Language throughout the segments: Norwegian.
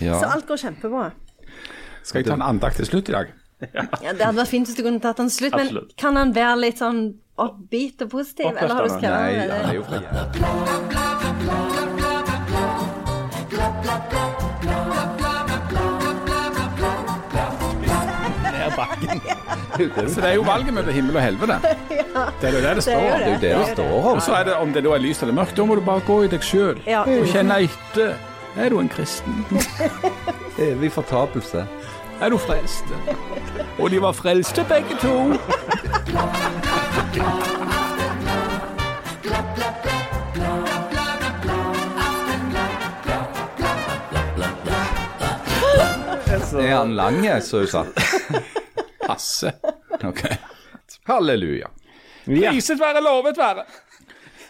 Ja. Så alt går kjempebra. Skal jeg ta en andakt til slutt i dag? Ja, Det hadde vært fint hvis du kunne tatt den slutt, men Absolutt. kan han være litt sånn upbeat og positiv? Eller har du skrevet Nei, det? han er jo fra Jæren. Så det er jo valget mellom himmel og helvete. Det er jo det det står om. Det er jo det det står om. Og så er det om det da er lyst eller mørkt. Da må du bare gå i deg sjøl Ja. og kjenne etter. Er du en kristen? Evig fortapelse. Er du frelst? Og de var frelste begge to. Er han lang, Susa? Passe. Ok. Halleluja. Priset være, lovet være.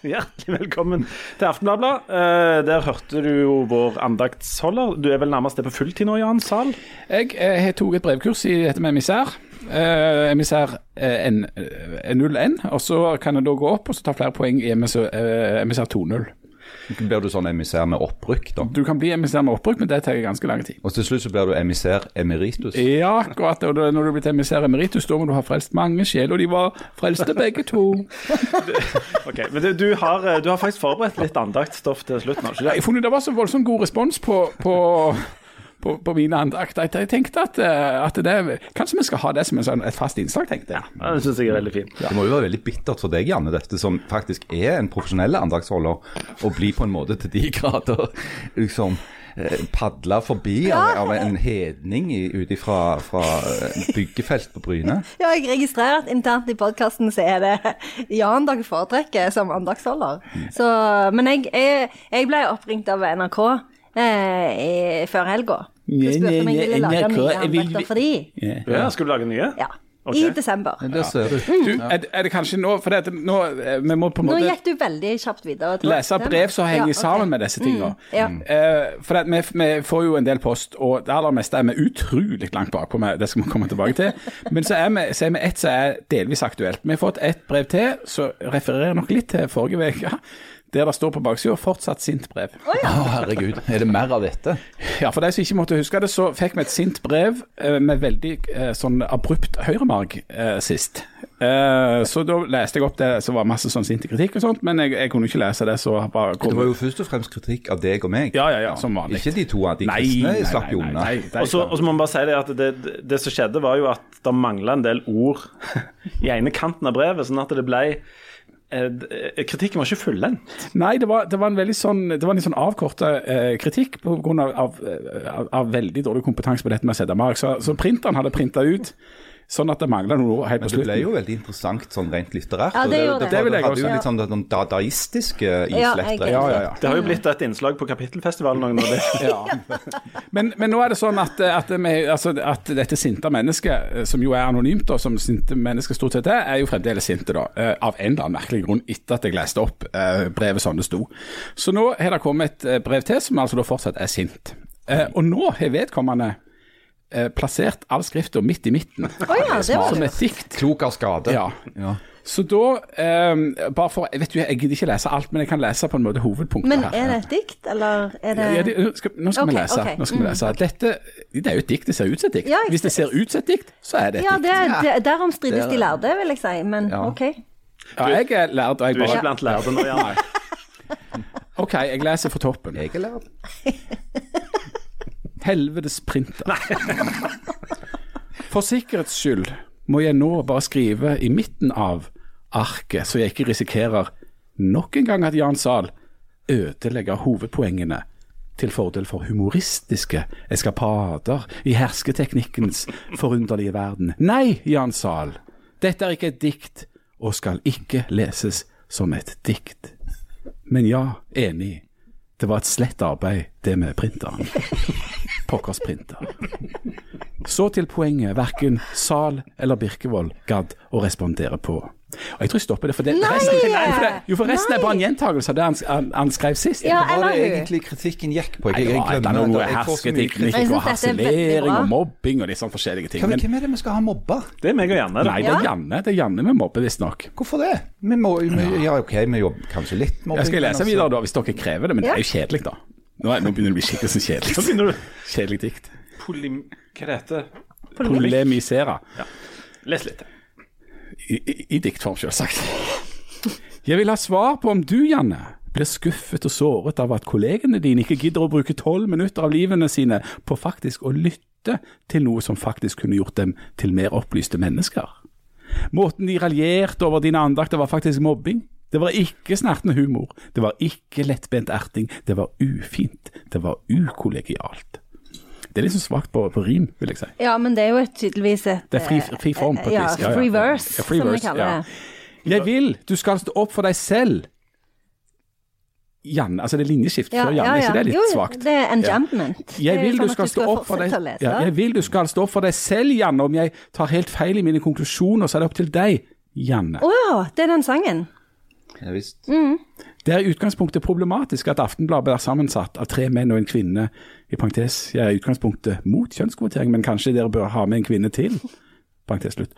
Hjertelig velkommen til Aftenbladet. Eh, der hørte du jo vår andaktsholder. Du er vel nærmest det på fulltid nå, Jan Sahl? Jeg eh, tok et brevkurs i dette med emissær. Eh, emissær eh, N- eh, 0N. Og så kan jeg da gå opp og så ta flere poeng i eh, emissær 2.0. Blir du sånn emissær med opprykk, da? Du kan bli emissær med opprykk, men det tar ganske lang tid. Og til slutt så blir du emissær emeritus. Ja, akkurat. Og da- når du blir til emissær emeritus, da må du ha frelst mange sjeler, og de var frelste begge to. Ok, men du, du, har, eh, du har faktisk forberedt litt andaktstoff til slutt nå. ikke Jeg har funnet det var så voldsomt god respons på, på, på, på mine andakter. Jeg- tenkte at, eh, at det Kanskje vi skal ha det som en sånn, et fast innslag, tenkte jeg. Ja, det syns jeg er veldig fint. Det må jo være veldig bittert for deg, Janne, dette som faktisk er en profesjonell andaktsholder, å bli på en måte til de grader liksom padle forbi av, av en hedning ut ifra fra eh, byggefelt på Bryne. Ja, jeg registrerer at internt i podkasten så er det Jan dere foretrekker som andagsholder. Så, men jeg, jeg, jeg ble oppringt av NRK eh, før helga. Så spurte om jeg ville lage nye jeg for de. Ja, skal du lage nye? Ja. Okay. I desember. Der ser du. Du, er, er det kanskje nå For det, at nå, eh, vi må på en Nå gikk du veldig kjapt videre. lese brev som henger Ja, okay. sammen med disse tingene. Ja. uh, for det, vi, vi får jo en del post, og det aller meste er vi utrolig langt bakpå med. Det skal vi komme tilbake til. Men så er vi, så er vi ett som er delvis aktuelt. Vi har fått et brev til, som refererer nok litt til forrige uke. Der det står på baksida 'fortsatt sint brev'. Å, herregud. Er det mer av dette? Ja, For de som ikke måtte huske det, så fikk vi et sint brev eh, med veldig eh, sånn abrupt høyremarg eh, sist. Eh, så da leste jeg opp det som var masse sånn sint kritikk og sånt, men jeg, jeg kunne ikke lese det, så bare Det var jo først og fremst kritikk av deg og meg. Ja, ja, ja, som vanlig. Ikke de to av de Nei, kristne nei, slapp jo unna. Og så må man bare si det at det, det, som skjedde, var jo at det mangla en del ord i ene kanten av brevet, sånn at det ble d- Kritikken var ikke fullendt. Nei, det var, det var en veldig sånn, det var en sånn avkorta eh, kritikk grunn av, av, av, av veldig dårlig kompetanse på dette med å sette mark. Så, så printeren hadde printa ut sånn at det mangler noe helt på slutten. Men det ble jo veldig interessant sånn rent litterært. Ja, det gjorde det, det. Det det hadde jo litt sånn, sånn dadaistiske islettere. Ja, ja, ja. Det har jo blitt et innslag på Kapittelfestivalen det- Ja. Men, men nå er det sånn at, at, vi, altså, at dette sinte mennesket, som jo er anonymt, da, som sinte mennesker stort sett er, er jo fremdeles sinte, da. eh, Av en eller annen merkelig grunn, etter at jeg leste opp eh, brevet sånn det sto. Så nå har det kommet et eh, brev til, som altså da fortsatt er sint. Eh, og nå har vedkommende eh, plassert all skrifta midt i midten, Oh, ja, det var som et dikt. Klok av skade. Ja. Ja. Så da eh, bare for, vet du, Jeg gidder ikke lese alt, men jeg kan lese på en måte hovedpunktet Men her. er det et dikt, eller er det Ja, det, nå skal, nå skal okay, vi lese. Okay. Nå skal vi lese. Dette, det er jo et dikt. Det ser ut som et dikt. Ja, jeg Hvis det ser ut som et dikt, så er det et Ja, dikt. det, det, derom strides de lærde, vil jeg si. Men Ja. OK. Ja, jeg er lærd, og jeg Du er ikke blant lærde nå, Jan. OK, jeg leser fra toppen. Jeg er lærd. Helvetes printer. For sikkerhets skyld må jeg nå bare skrive i midten av arket, så jeg ikke risikerer nok en gang at Jan Zahl ødelegger hovedpoengene til fordel for humoristiske eskapader i hersketeknikkens forunderlige verden. Nei, Jan Zahl, dette er ikke et dikt, og skal ikke leses som et dikt. Men ja, enig, det var et slett arbeid, det med printeren. Pokkers printer. Så til poenget verken Sal eller Birkevold gadd å respondere på. Og jeg tror jeg stopper det, for det, Nei! resten, for det, jo, for resten er bare en gjentakelse av det han, han, han skrev sist. Ja, Hva var det egentlig kritikken gikk på? Jeg, det noe Jeg får så hersketeknikk og er harselering og mobbing og litt sånn forskjellige ting. Men, hvem er det vi skal ha mobba? Det er meg og Janne. nei, det. det er Janne det er Janne vi mobber, visstnok. Hvorfor det? Vi må, vi, ja, OK, vi jobber kanskje litt mobbing. Jeg skal lese videre da, hvis dere krever det, men det er jo kjedelig, da. Nå, er- nå begynner det å bli skikkelig sånn Så kjedelig. begynner du Kjedelig dikt. polim... Hva det heter Polemisere. Les litt. I, i, i diktform, selvsagt. Jeg vil ha svar på om du, Janne, blir skuffet og såret av at kollegene dine ikke gidder å bruke tolv minutter av livene sine på faktisk å lytte til noe som faktisk kunne gjort dem til mer opplyste mennesker. Måten de raljerte over dine andakter var faktisk mobbing. Det var ikke snertende humor, det var ikke lettbent erting, det var ufint, det var ukollegialt. Det er liksom svakt på, på rim, vil jeg si. Ja, men det er jo tydeligvis et Det er fri, fri form på et ja, vis. free verse, Ja, free som vi kaller ja. det. Jeg vil du skal stå opp for deg selv. Janne, altså det er linjeskift Ja, før Janne, ja, ja. ikke det er litt svakt? det er enjambment. Ja. Jeg vil, sånn du deg, lese. ja, jeg vil du skal stå opp for deg selv, Janne. Om jeg tar helt feil i mine konklusjoner, så er det opp til deg, Janne. Å ja, det er den sangen. Ja, visst. Det er i utgangspunktet problematisk at Aftenbladet er sammensatt av tre menn og en kvinne. I parentes, jeg er i utgangspunktet mot kjønnskvotering, men kanskje dere bør ha med en kvinne til? Parentes slutt.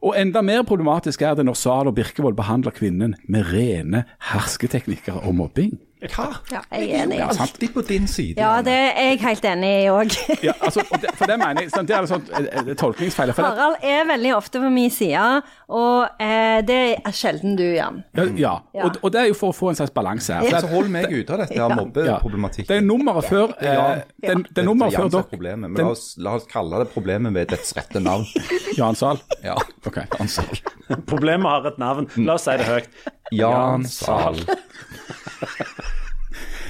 Og enda mer problematisk er det når Zahl og Birkevold behandler kvinnen med rene hersketeknikker og mobbing. Hva? Ja, jeg er enig. Jeg er alltid på din side. Ja, det er jeg helt enig i òg. Ja, altså, for det mener jeg, sant, det er sånn eh, eh, tolkningsfeil. For Harald er veldig ofte på min side, og eh, det er sjelden du, Jan. ja, ja. Ja. Og, og det er jo for å få en slags balanse her. Så hold meg ute av dette ja, mobbeproblematikken. det er nummeret før eh, Ja. det, det er nummeret før dere problemet, men la oss, la oss kalle det problemet ved dets rette navn. Jan Sahl? Ja, Ok. Jan Sahl. Problemet har et navn. La oss si det høyt. Jan Zahl.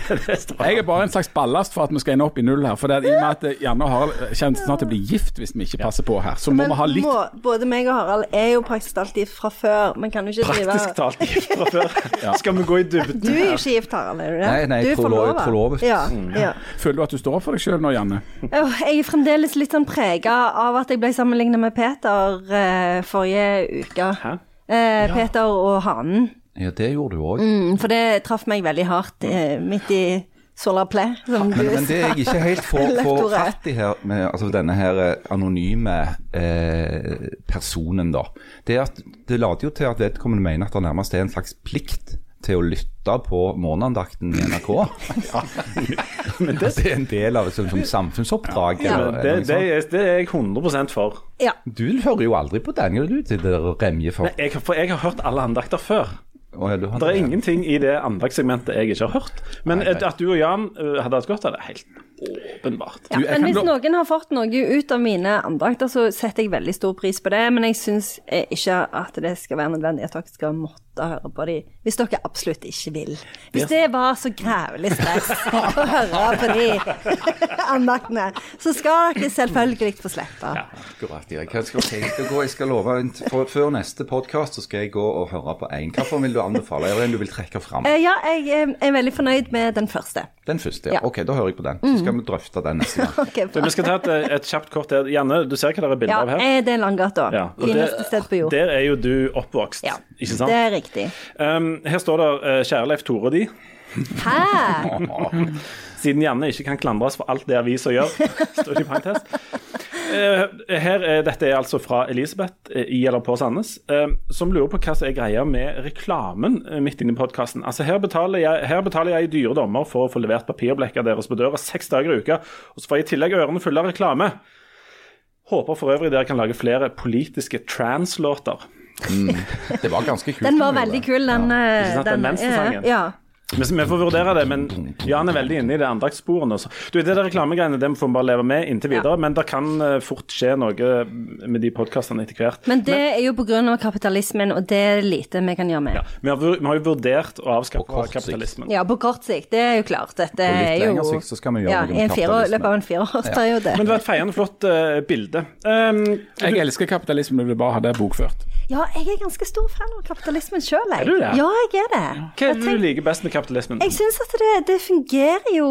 Jeg er bare en slags ballast for at vi skal ende opp i null her. For det er, i og med at Janne og Harald kommer snart til å bli gift hvis vi ikke passer på her, så må vi ha litt må, både meg og Harald er jo praktisk talt gift fra før. Men kan jo ikke drive Praktisk talt gift fra før. Skal vi gå i dybden Du er jo ikke gift, Harald, er du det? Nei, nei, du er forlovet. forlovet. Ja, ja. Føler du at du står opp for deg sjøl nå, Janne? Jeg er fremdeles litt sånn prega av at jeg ble sammenlignet med Peter eh, forrige uke. Hæ? Eh, Peter og hanen. Ja, det gjorde du òg. Mm, for det traff meg veldig hardt eh, midt i solar play, som du Men, men det jeg ikke helt får, får fatt i her, med altså denne her eh, anonyme eh, personen, da, det er at det later jo til at vedkommende mener at det nærmest er en slags plikt til å lytte på morgenandakten i NRK. Men det, At det er en del av et sånt som samfunnsoppdrag. Ja. eller det, det, er, det er jeg 100% for. Ja. Du hører jo aldri på den, du, til det remje for. Jeg, for jeg har hørt alle andakter før. Å, ja, Det er ingenting i det andaktsegmentet jeg ikke har hørt. Men Nei, nei. at du og Jan uh, hadde hatt godt av det, er helt åpenbart. Ja, men hvis noen har fått noe ut av mine andakter, så setter jeg veldig stor pris på det. Men jeg syns eh, ikke at det skal være nødvendig at dere skal måtte høre på de hvis dere absolutt ikke vil. Hvis det var så grævlig stress å høre på de andaktene, så skal dere selvfølgelig få slippe. Akkurat, ja. akkurat, skal, jeg, skal gå, jeg skal love en- for, Før neste podkast skal jeg gå og høre på én. Hvilken vil du anbefale? Er det en du vil trekke fram? Eh, Ja, jeg eh, er veldig fornøyd med den første. Den første, ja. Ja. Ok, da hører jeg på den. Så skal vi drøfte den neste gang. okay, Du, vi skal ta et, eh, et kjapt kort der. Janne, du ser hva det er bilde Ja, av her? Ja, det er Langgata. Ja, Fineste sted på jord. Der er jo du oppvokst, Ja, ikke sant? det er riktig. Um, her står det uh, 'Kjære Leif Tore og de'. Hæ? Siden Janne ikke kan klandres for alt det avisa gjør, står det i parentes. Eh, her er, dette er altså fra Elisabeth eh, i eller på Sandnes, eh, som lurer på hva som er greia med reklamen midt inne i podkasten. Altså, her, betaler jeg- her betaler jeg dyre dommer for å få levert papirblekker deres på døra seks dager i uka, og så får jeg i tillegg ørene fulle av reklame. Håper for øvrig dere kan lage flere politiske trans-låter. Mm. Det var ganske kult. Den var veldig kul, den. Ja. Sant, den den venstresangen? Ja. Vi får vurdere det, men Jan er veldig inne i det andaktssporene. Du, Det der reklamegreiene det får vi bare leve med inntil videre, men det kan eh, fort skje noe med de podkastene etter hvert. Men det er jo pga. kapitalismen, og det er lite vi kan gjøre med. Ja, vi, har, vi har jo vurdert å avskaffe kapitalismen. sikt. Ja, på kort sikt. Det er jo klart. Dette På litt er jo lengre sikt så skal vi gjøre ja, noe med i en fire, kapitalismen. løpet av en fireårsperiode. Men det var et feiende flott uh, bilde. Um, Jeg elsker kapitalismen, jeg vil bare ha det bokført. Ja, jeg er ganske stor fan av kapitalismen sjøl, jeg. Er du det? Ja, jeg er det. hva er det du liker best med kapitalismen? Jeg syns at det, det fungerer jo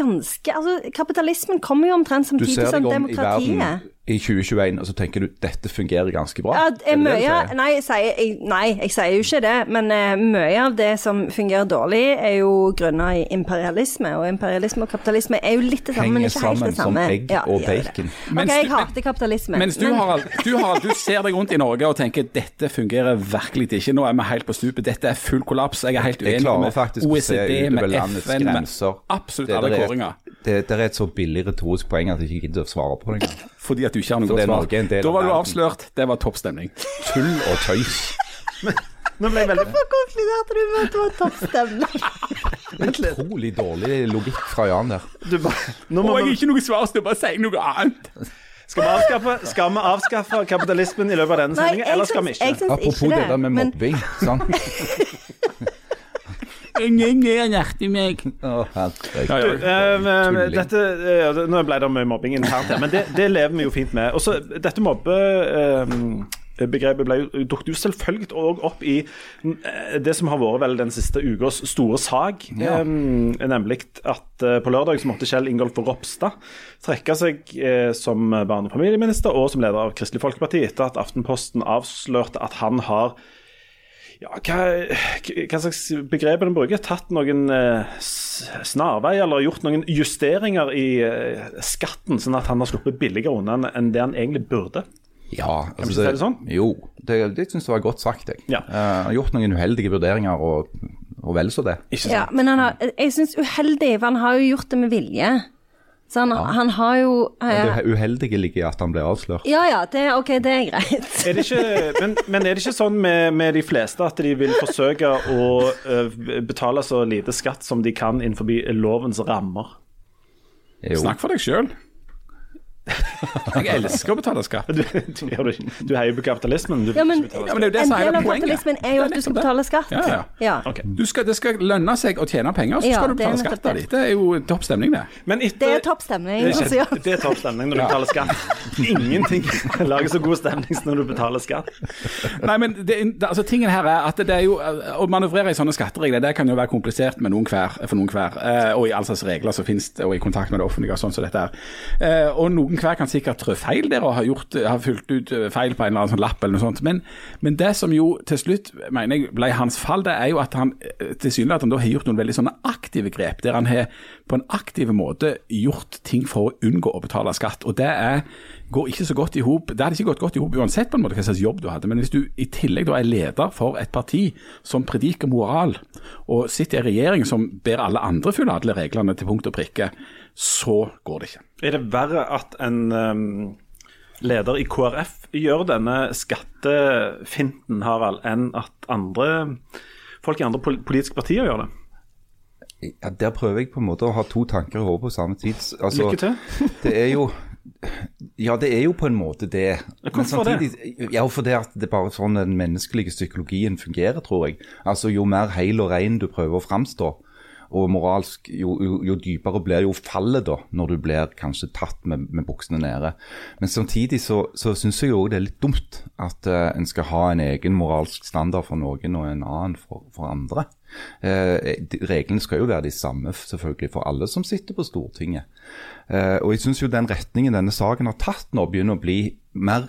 ganske Altså, kapitalismen kommer jo omtrent Du samtidig ser som deg om i verden demokratiet. I 2021, og så tenker du dette fungerer ganske bra? Ja, du mye, sier? nei, jeg sier, jeg, nei, jeg sier jo ikke det, men uh, mye av det som fungerer dårlig, er jo grunnet i imperialisme, og imperialisme og kapitalisme er jo litt det samme, men Henger ikke helt det samme. som egg og bacon. Mens ok, jeg du- hater kapitalisme. Mens du, men- Harald, du, Harald, du ser deg rundt i Norge og tenker dette fungerer virkelig ikke. Nå er vi helt på stupet. Dette er full kollaps. Jeg er helt uenig med OECD, med FN, med absolutt alle er- kåringer. Det, det er et så billig retorisk poeng at jeg ikke gidder å svare på det engang. Fordi at du ikke har noe godt svar. Da var du avslørt. Det var topp stemning. Tull og tøys. Nå ble jeg veldig Hvorfor konkluderte du med at det var toppstemning? Utrolig dårlig logikk fra Jan der. du, bare- Nå Og må jeg har ikke noe svar, så du bare sier noe annet. skal, vi avskaffe, skal vi avskaffe kapitalismen i løpet av denne sendingen, eller skal vi ikke? Apropos ikke det der med men- mobbing. Sånn. meg. Å. Ja, ja. eh, dette, eh, nå ble det mye mobbing internt her, men det, det lever vi jo fint med. Også, Dette mobbebegrepet ble dukket jo selvfølgelig òg opp i eh, det som har vært vel den siste ukas store sak. Ja. Eh, nemlig at eh, på lørdag så måtte Kjell Ingolf Ropstad trekke seg eh, som barne- og familieminister og som leder av Kristelig Folkeparti etter at Aftenposten avslørte at han har ja, hva, hva slags begrep er det han bruker? Tatt noen eh, s- snarvei eller gjort noen justeringer i eh, skatten, sånn at han har sluppet billigere unna enn- det han egentlig burde? Ja, vi si det sånn? Jo, det, det syns jeg var godt sagt. Jeg Ja. Eh, Han har gjort noen uheldige vurderinger, og, og vel så det. Ikke Ja, men han har, jeg syns uheldig, for han har jo gjort det med vilje. Så han, han har jo Men eh, det uheldige ligger i at han ble avslørt. Ja ja, det, ok, det er greit. Er det ikke, men, men er det ikke sånn med, med de fleste at de vil forsøke å uh, betale så lite skatt som de kan innenfor lovens rammer? Jo. Snakk for deg sjøl. Jeg elsker å betale skatt. Du, du, du heier på kapitalismen. Du Ja, men, Ja, men det er jo det som er del av poenget. kapitalismen er jo at du skal betale skatt. Ja, ja. Ja. Ok. Du skal, det skal lønne seg å tjene penger, så Ja, skal du betale skatt av det. dem. Det er jo topp stemning, det. Men etter, Det er topp stemning. Det er, altså, ikke- det er topp stemning når du betaler skatt. Ingenting lager så god stemning som når du betaler skatt. Nei, men det, altså, tingen her er at det er jo Å manøvrere i sånne skatteregler det kan jo være komplisert med noen hver, for noen hver. Eh, og i all slags regler som finnes det, og i kontakt med det offentlige og sånn som dette er. Eh, og noen hver kan sikkert trå feil der og ha, gjort, ha fylt ut eh, feil på en eller annen sånn lapp eller noe sånt. Men, men det som jo til slutt mener jeg ble hans fall, det er jo at han eh, tilsynelatende har gjort noen veldig sånne aktive grep. Der han har på en aktiv måte gjort ting for å unngå å betale skatt. Og det er går ikke så godt i hop. Det hadde ikke gått godt i hop uansett på en måte hva slags jobb du hadde. Men hvis du i tillegg da er leder for et parti som prediker moral, og sitter i regjering som ber alle andre følge alle reglene til punkt og prikke, så går det ikke. Er det verre at en um, leder i KrF gjør denne skattefinten, Harald, enn at andre folk i andre politiske partier gjør det? Ja, Der prøver jeg på en måte å ha to tanker i hodet på samme tid. Altså, Lykke til. Det er jo Ja, det er jo på en måte det. Men hvorfor det? samtidig- Ja, for det at det er bare sånn den menneskelige psykologien fungerer, tror jeg. Altså, Jo mer heil og rein du prøver å framstå, og moralsk, jo, jo, jo dypere blir jo fallet da, når du blir kanskje tatt med, med buksene nede. Men samtidig så, så syns jeg jo det er litt dumt at uh, en skal ha en egen moralsk standard for noen og en annen for, for andre. Eh, de- reglene skal jo være de samme selvfølgelig for alle som sitter på Stortinget. Eh, og jeg syns jo den retningen denne saken har tatt nå, begynner å bli mer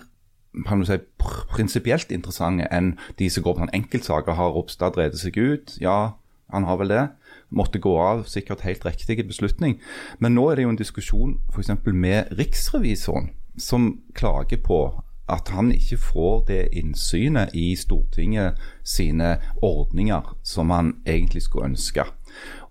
kan du si, pr prinsipielt interessante enn de som går på sånn enkeltsaker. Har Ropstad drevet seg ut? Ja, han har vel det. Måtte gå av, sikkert helt riktig beslutning. Men nå er det jo en diskusjon f.eks. med riksrevisoren, som klager på at han ikke får det innsynet i Stortinget sine ordninger som han egentlig skulle ønske.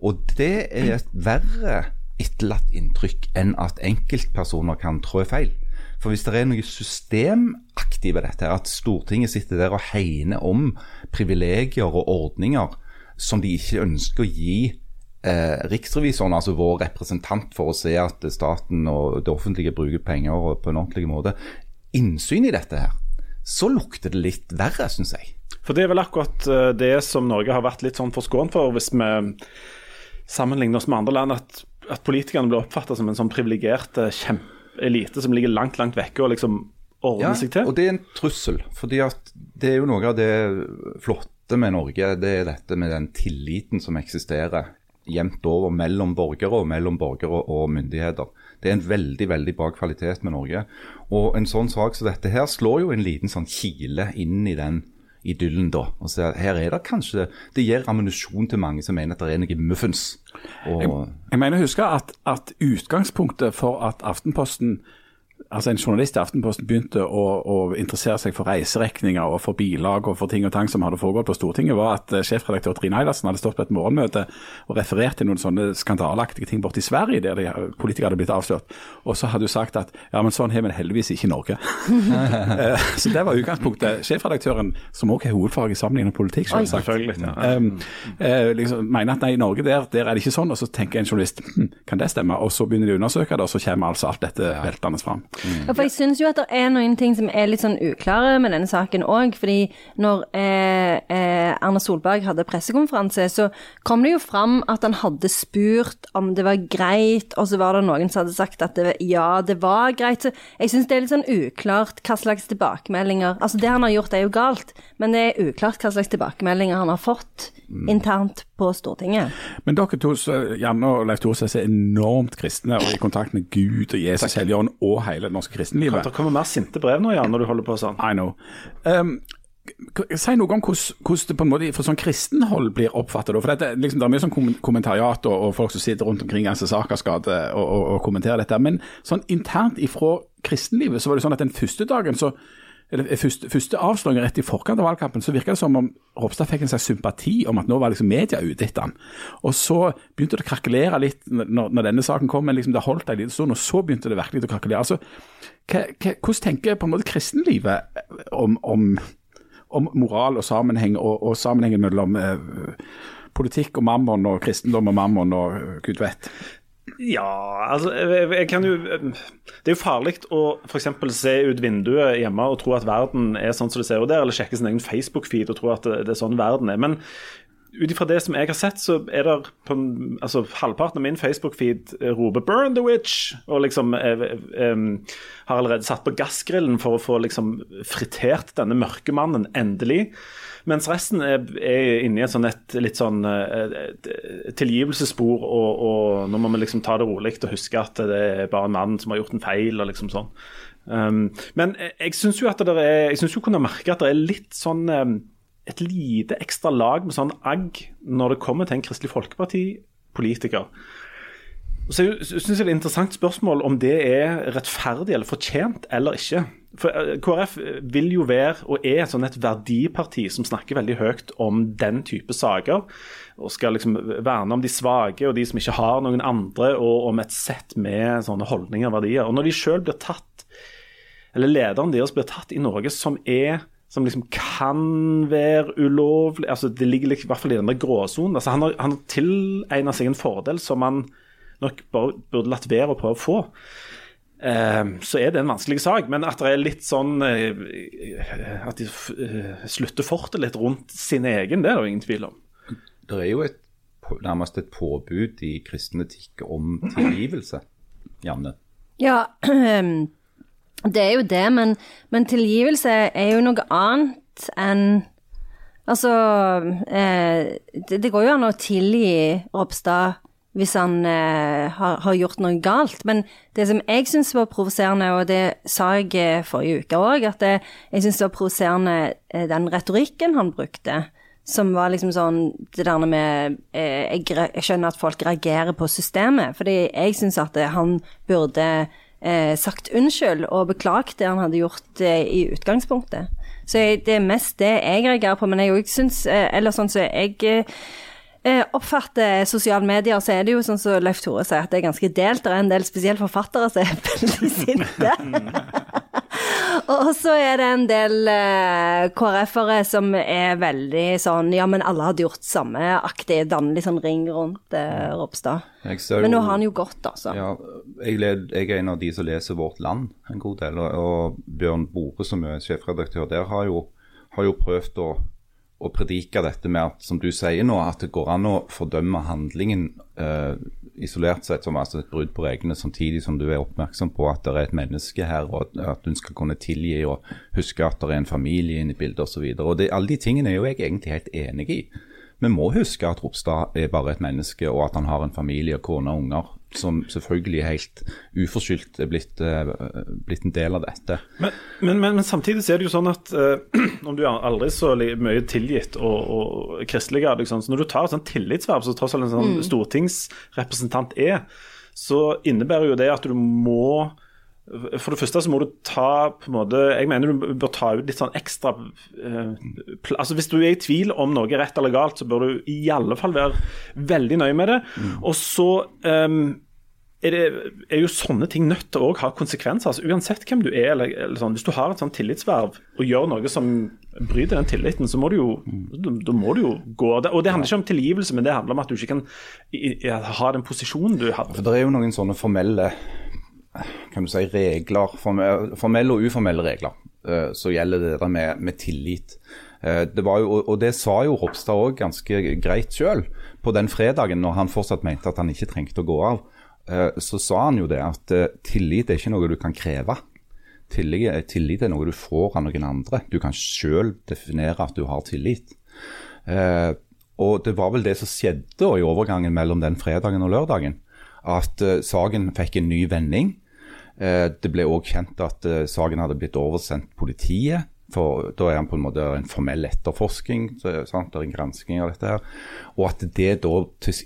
Og det er et verre etterlatt inntrykk enn at enkeltpersoner kan trå feil. For hvis det er noe systemaktig ved dette, at Stortinget sitter der og hegner om privilegier og ordninger som de ikke ønsker å gi eh, riksrevisoren, altså vår representant for å se at staten og det offentlige bruker penger på en ordentlig måte, innsyn i dette her, så lukter det litt verre, syns jeg. For det er vel akkurat eh, det som Norge har vært litt sånn forskånet for, hvis vi sammenligner oss med andre land, at, at politikerne blir oppfatta som en sånn privilegert elite kjempeelite som ligger langt, langt vekke og liksom ordner seg til. og det er en trussel. fordi at det er jo noe av det flotte med Norge, det er dette med den tilliten som eksisterer jevnt over mellom borgere og mellom borgere og myndigheter. Det er en veldig veldig bra kvalitet med Norge. Og en sånn sak som dette her slår jo en liten sånn kile inn i den idyllen, da. Og så her er det kanskje Det gir ammunisjon til mange som mener at det er noe muffens. Og, Jeg mener å huske at, at utgangspunktet for at Aftenposten altså En journalist i Aftenposten begynte å, å interessere seg for reiseregninger og for bilag og for ting og tang som hadde foregått på Stortinget, var at eh, sjefredaktør Trine Eilertsen hadde stått på et morgenmøte og referert til noen sånne skandaleaktige ting borte i Sverige, der de, politikere hadde blitt avslørt. Og så hadde hun sagt at ja, men sånn har vi det heldigvis ikke i Norge. Eh, så det var utgangspunktet. Sjefredaktøren, som også har hovedfag i sammenlignet politikk, selvsagt. Ja. Um, uh, liksom, mener at nei, i Norge der, der er det ikke sånn, og så tenker en journalist hm, kan det stemme? Og så begynner de å undersøke det, og så kommer altså alt dette veltende fram. Ja, for jeg syns jo at det er noen ting som er litt sånn uklare med denne saken òg. Fordi når eh, eh, Erna Solberg hadde pressekonferanse, så kom det jo fram at han hadde spurt om det var greit, og så var det noen som hadde sagt at det, ja, det var greit. Så jeg syns det er litt sånn uklart hva slags tilbakemeldinger Altså, det han har gjort er jo galt, men det er uklart hva slags tilbakemeldinger han har fått internt på Stortinget. Men dere to, Janne og Leif Thorseth, er enormt kristne og i kontakt med Gud og Jesus, Helligånd og hele norske kristenlivet. Det kommer mer sinte brev nå, Jan, når du holder på sånn. I know. Um, si noe om hvordan, det på en måte fra sånn kristenhold blir oppfattet. For dette, liksom, Det er mye sånn kommentariat og, og folk som sitter rundt omkring Anse Sakersgate og, og, og kommenterer dette. Men sånn internt ifra kristenlivet så var det sånn at den første dagen så eller første, første avsløringen rett i forkant av valgkampen, så virka det som om Ropstad fikk en slags sympati om at nå var liksom media ute etter han. Og så begynte det å krakelere litt når, når denne saken kom, men liksom det holdt en liten stund, og så begynte det virkelig å krakelere. Altså, hvordan tenker på en måte kristenlivet om, om, om moral og sammenheng, og, og sammenhengen mellom eh, politikk og mammon, og kristendom og mammon, og eh, gud vet? Ja, altså jeg, jeg kan jo Det er jo farlig å f.eks. se ut vinduet hjemme og tro at verden er sånn som det ser ut der, eller sjekke sin egen Facebook-feed og tro at det, det er sånn verden er. Men ut ifra det som jeg har sett, så er det på altså halvparten av min Facebook-feed eh, roper 'burn the witch', og liksom jeg, jeg, har allerede satt på gassgrillen for å få liksom fritert denne mørke mannen, endelig. Mens resten er, er inne i et, sånn et litt sånn eh, tilgivelsesspor, og, og nå må vi liksom ta det rolig og huske at det er bare en mann som har gjort en feil, og liksom sånn. Um, men jeg, syns jo at det er, jeg synes jo kunne merke at det er litt sånn um, et lite ekstra lag med sånn agg når det kommer til en Kristelig Folkeparti-politiker. Så jeg jeg det er et interessant spørsmål om det er rettferdig eller fortjent eller ikke. For eh, KrF vil jo være, og er, sånn et verdiparti som snakker veldig høyt om den type saker. Og skal liksom verne om de svake og de som ikke har noen andre, og om et sett med sånne holdninger og verdier. Og når de sjøl blir tatt, eller lederen deres blir tatt i Norge som er som liksom kan være ulovlig altså Det ligger liksom, i hvert fall i den der gråsonen. Altså han har, han har tilegna seg en fordel som han nok bare burde latt være å prøve å få. Eh, så er det en vanskelig sak. Men at det er litt sånn eh, At de eh, slutter fortet litt rundt sin egen, det er det ingen tvil om. Det er jo et, nærmest et påbud i kristen etikk om tilgivelse, Janne. Ja, det er jo det, men, men tilgivelse er jo noe annet enn Altså, eh, det, det går jo an å tilgi Ropstad hvis han eh, har, har gjort noe galt, men det som jeg syns var provoserende, og det sa jeg eh, forrige uke òg, at det, jeg syns det var provoserende eh, den retorikken han brukte. Som var liksom sånn Det der med eh, jeg, jeg skjønner at folk reagerer på systemet, fordi jeg syns at eh, han burde eh, sagt unnskyld og beklaget det han hadde gjort eh, i utgangspunktet. Så jeg, det er mest det jeg reagerer på, men jeg òg syns eh, Eller sånn som jeg eh, oppfatter sosiale medier, så er det jo sånn som Leif Tore sier, at det er ganske delt. Det er en del spesielt forfattere som er veldig sinte. Og så er det en del eh, KrF-ere som er veldig sånn Ja, men alle hadde gjort samme-aktig. Danne litt sånn ring rundt eh, Ropstad. Men nå har han jo gått, altså. Ja, jeg, led, jeg er en av de som leser Vårt Land en god del. Og, og Bjørn Bore, som er sjefredaktør der, har jo, har jo prøvd å, å predike dette med at, som du sier nå, at det går an å fordømme handlingen eh, isolert sett som altså et brudd på reglene, samtidig som du er oppmerksom på at det er et menneske her, og at, hun skal kunne tilgi og huske at det er en familie inne i bildet osv. Alle de tingene er jo jeg egentlig helt enig i. vi må huske at Ropstad er bare et menneske, og at han har en familie, kone og unger, som selvfølgelig helt uforskyldt er blitt, eh, blitt en del av dette. Men, men, men, men samtidig så er det jo sånn at eh, om du er aldri så mye tilgitt og, og kristelig, liksom, så når du tar et sånt tillitsverv, som tross alt en sånn stortingsrepresentant er, så innebærer jo det at du må for det første så må du ta på en måte, Jeg mener du bør ta ut litt sånn ekstra eh, altså Hvis du er i tvil om noe er rett eller galt, så bør du i alle fall være veldig nøye med det. Og så eh, er, det, er jo sånne ting nødt til å ha konsekvenser. altså Uansett hvem du er. Eller, eller sånn, hvis du har et sånn tillitsverv og gjør noe som bryter den tilliten, så må du jo, da, da må du jo gå. Det, og det handler ikke om tilgivelse, men det handler om at du ikke kan i, i, ha den posisjonen du hadde. For Det er jo noen sånne formelle kan du si, regler, formelle og uformelle regler, så som gjelder det der med, med tillit. Eh, det var jo, og- det sa jo Ropstad òg ganske greit sjøl. På den fredagen, når han fortsatt mente at han ikke trengte å gå av, eh, så sa han jo det at eh, tillit er ikke noe du kan kreve. Tillit, er noe du får av noen andre. Du kan sjøl definere at du har tillit. Eh, og det var vel det som skjedde i overgangen mellom den fredagen og lørdagen. At eh, saken fikk en ny vending. Eh, det ble òg kjent at eh, saken hadde blitt oversendt politiet. For da er han på en måte en formell etterforskning, sant? det er en av dette. her. Og at det da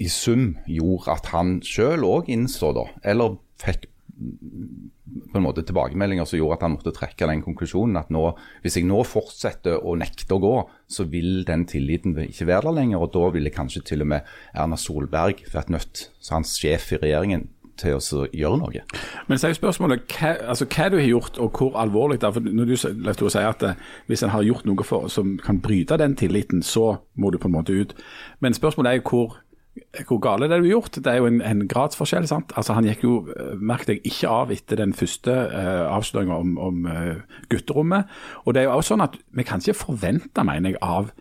i sum gjorde at han sjøl òg innså, da, eller fikk på en måte tilbakemeldinger som gjorde at han måtte trekke den konklusjonen at nå, hvis jeg nå fortsetter å nekte å gå, så vil den tilliten ikke være der lenger. Og da ville kanskje til og med Erna Solberg vært nødt, så hans sjef i regjeringen, til å gjøre noe. Men så er spørsmålet hva, altså, hva du har gjort og hvor alvorlig det er. For når du s- si at eh, hvis en har gjort noe for, som kan bryte den tilliten, så må du på en måte ut. Men spørsmålet er hvor, hvor gale det er du har gjort. Det er jo en, en gradsforskjell. sant? Altså Han gikk jo, eh, merk deg, ikke av etter den første uh, avsløringa om, om uh, gutterommet. Og det er jo også sånn at vi kan ikke forvente, mener jeg, av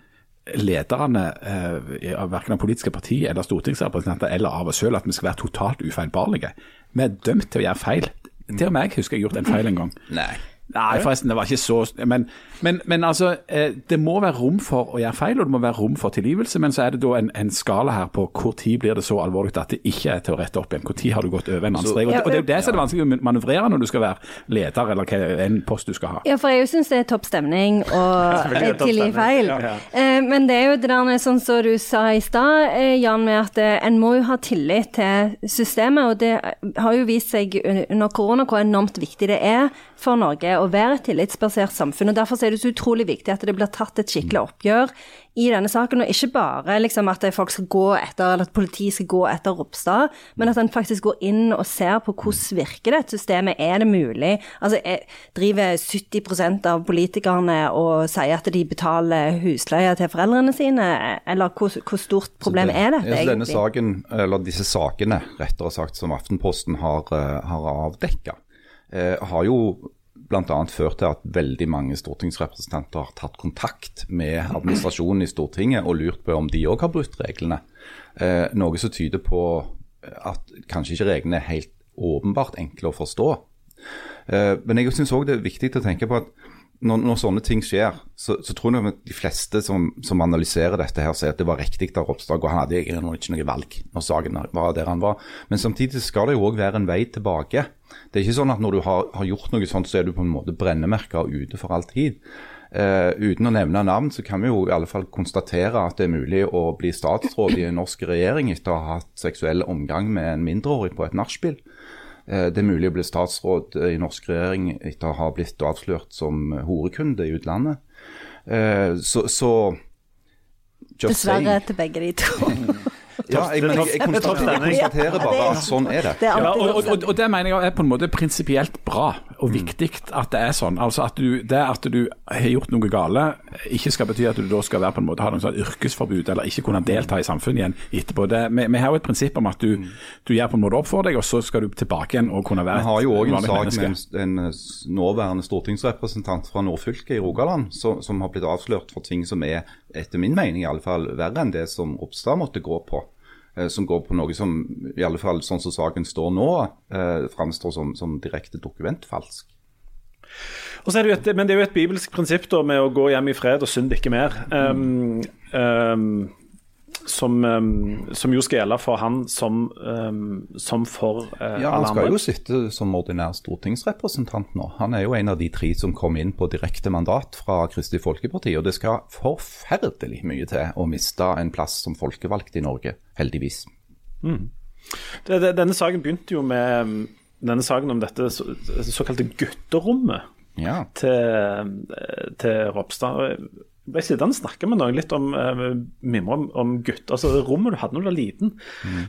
lederne eh, av verken av politiske partier eller stortingsrepresentanter eller av oss selv at vi skal være totalt ufeilbarlige. Vi er dømt til å gjøre feil. Til og med jeg husker jeg har gjort en feil en gang. Nei. Nei, forresten, det var ikke så Men, men, men altså, eh, det må være rom for å gjøre feil, og det må være rom for tilgivelse. Men så er det da en, en skala her på tid blir det så alvorlig at det ikke er til å rette opp igjen. Tid har du gått over en annen? Og, det- og det er jo det som er det vanskelig å manøvrere når du skal være leder, eller hva en post du skal ha. Ja, for jeg syns det er topp stemning å tilgi feil. Ja, ja. Eh, Men det er jo det der med, sånn som du sa i stad, eh, Jan, med at eh, en må jo ha tillit til systemet. Og det har jo vist seg under korona hvor enormt viktig det er for Norge å være et tillitsbasert samfunn. og Derfor er det så utrolig viktig at det blir tatt et skikkelig oppgjør i denne saken. Og ikke bare liksom, at folk skal gå etter, eller at politiet skal gå etter Ropstad, men at en faktisk går inn og ser på hvordan virker dette systemet. Er det mulig? Altså, er, driver 70% av politikerne og sier at de betaler husleie til foreldrene sine? Eller hvor, hvor stort problem det- er dette så Denne saken, eller disse sakene, rettere sagt, som Aftenposten har, eh, har avdekka, eh, har jo bl.a. ført til at veldig mange stortingsrepresentanter har tatt kontakt med administrasjonen i Stortinget og lurt på om de òg har brutt reglene. Eh, noe som tyder på at kanskje ikke reglene er helt åpenbart enkle å forstå. Eh, Men jeg syns òg det er viktig å tenke på at når, når sånne ting skjer, så, så tror jeg at de fleste som, som analyserer dette, her sier at det var riktig av Ropstad, og han hadde egentlig ikke noe valg når saken var der han var. Men samtidig skal det jo òg være en vei tilbake. Det er ikke sånn at når du har, har gjort noe sånt, så er du på en måte brennemerka ute for all tid. Eh, uten å nevne navn, så kan vi jo i alle fall konstatere at det er mulig å bli statsråd i en norsk regjering etter å ha hatt seksuell omgang med en mindreårig på et nachspiel. Eh, Det er mulig å bli statsråd eh, i norsk regjering etter å ha blitt avslørt som horekunde i utlandet. Eh, Så, så just Dessverre saying. til begge de to. Ja, jeg, men jeg, jeg, konstaterer, jeg konstaterer bare at sånn er det. Ja, og, og, og det mener jeg er på en måte prinsipielt bra og viktig at det er sånn. Altså at du, Det at du har gjort noe gale, ikke skal bety at du da skal være på en måte ha noen sånn yrkesforbud eller ikke kunne delta i samfunnet igjen etterpå. Det, vi, vi har jo et prinsipp om at du, du gjør på en måte opp for deg, og så skal du tilbake igjen og kunne være et vanlig menneske. Vi har jo òg en sak med en, en nåværende stortingsrepresentant fra nordfylket i Rogaland, som, som har blitt avslørt for ting som er, etter min mening i alle fall, verre enn det som Ropstad måtte gå på. Eh, Som går på noe som, i alle fall sånn som saken står nå, eh, framstår som, som direkte dokumentfalsk. Det et, men det er jo et bibelsk prinsipp da med å gå hjem i fred og synd ikke mer. Um, um, som, um, som jo skal gjelde for han som, um, som for uh, Ja, alle Han skal jo sitte som ordinær stortingsrepresentant nå. Han er jo en av de tre som kom inn på direkte mandat fra Kristelig Folkeparti. Og det skal forferdelig mye til å miste en plass som folkevalgt i Norge, heldigvis. Det, det, denne saken begynte jo med um, denne saken om dette så, såkalte gutterommet Ja. til, til Ropstad. Jeg ble sittende og snakke med noen litt om uh, mimre om, om gutt. Altså, rommet du hadde når du var liten.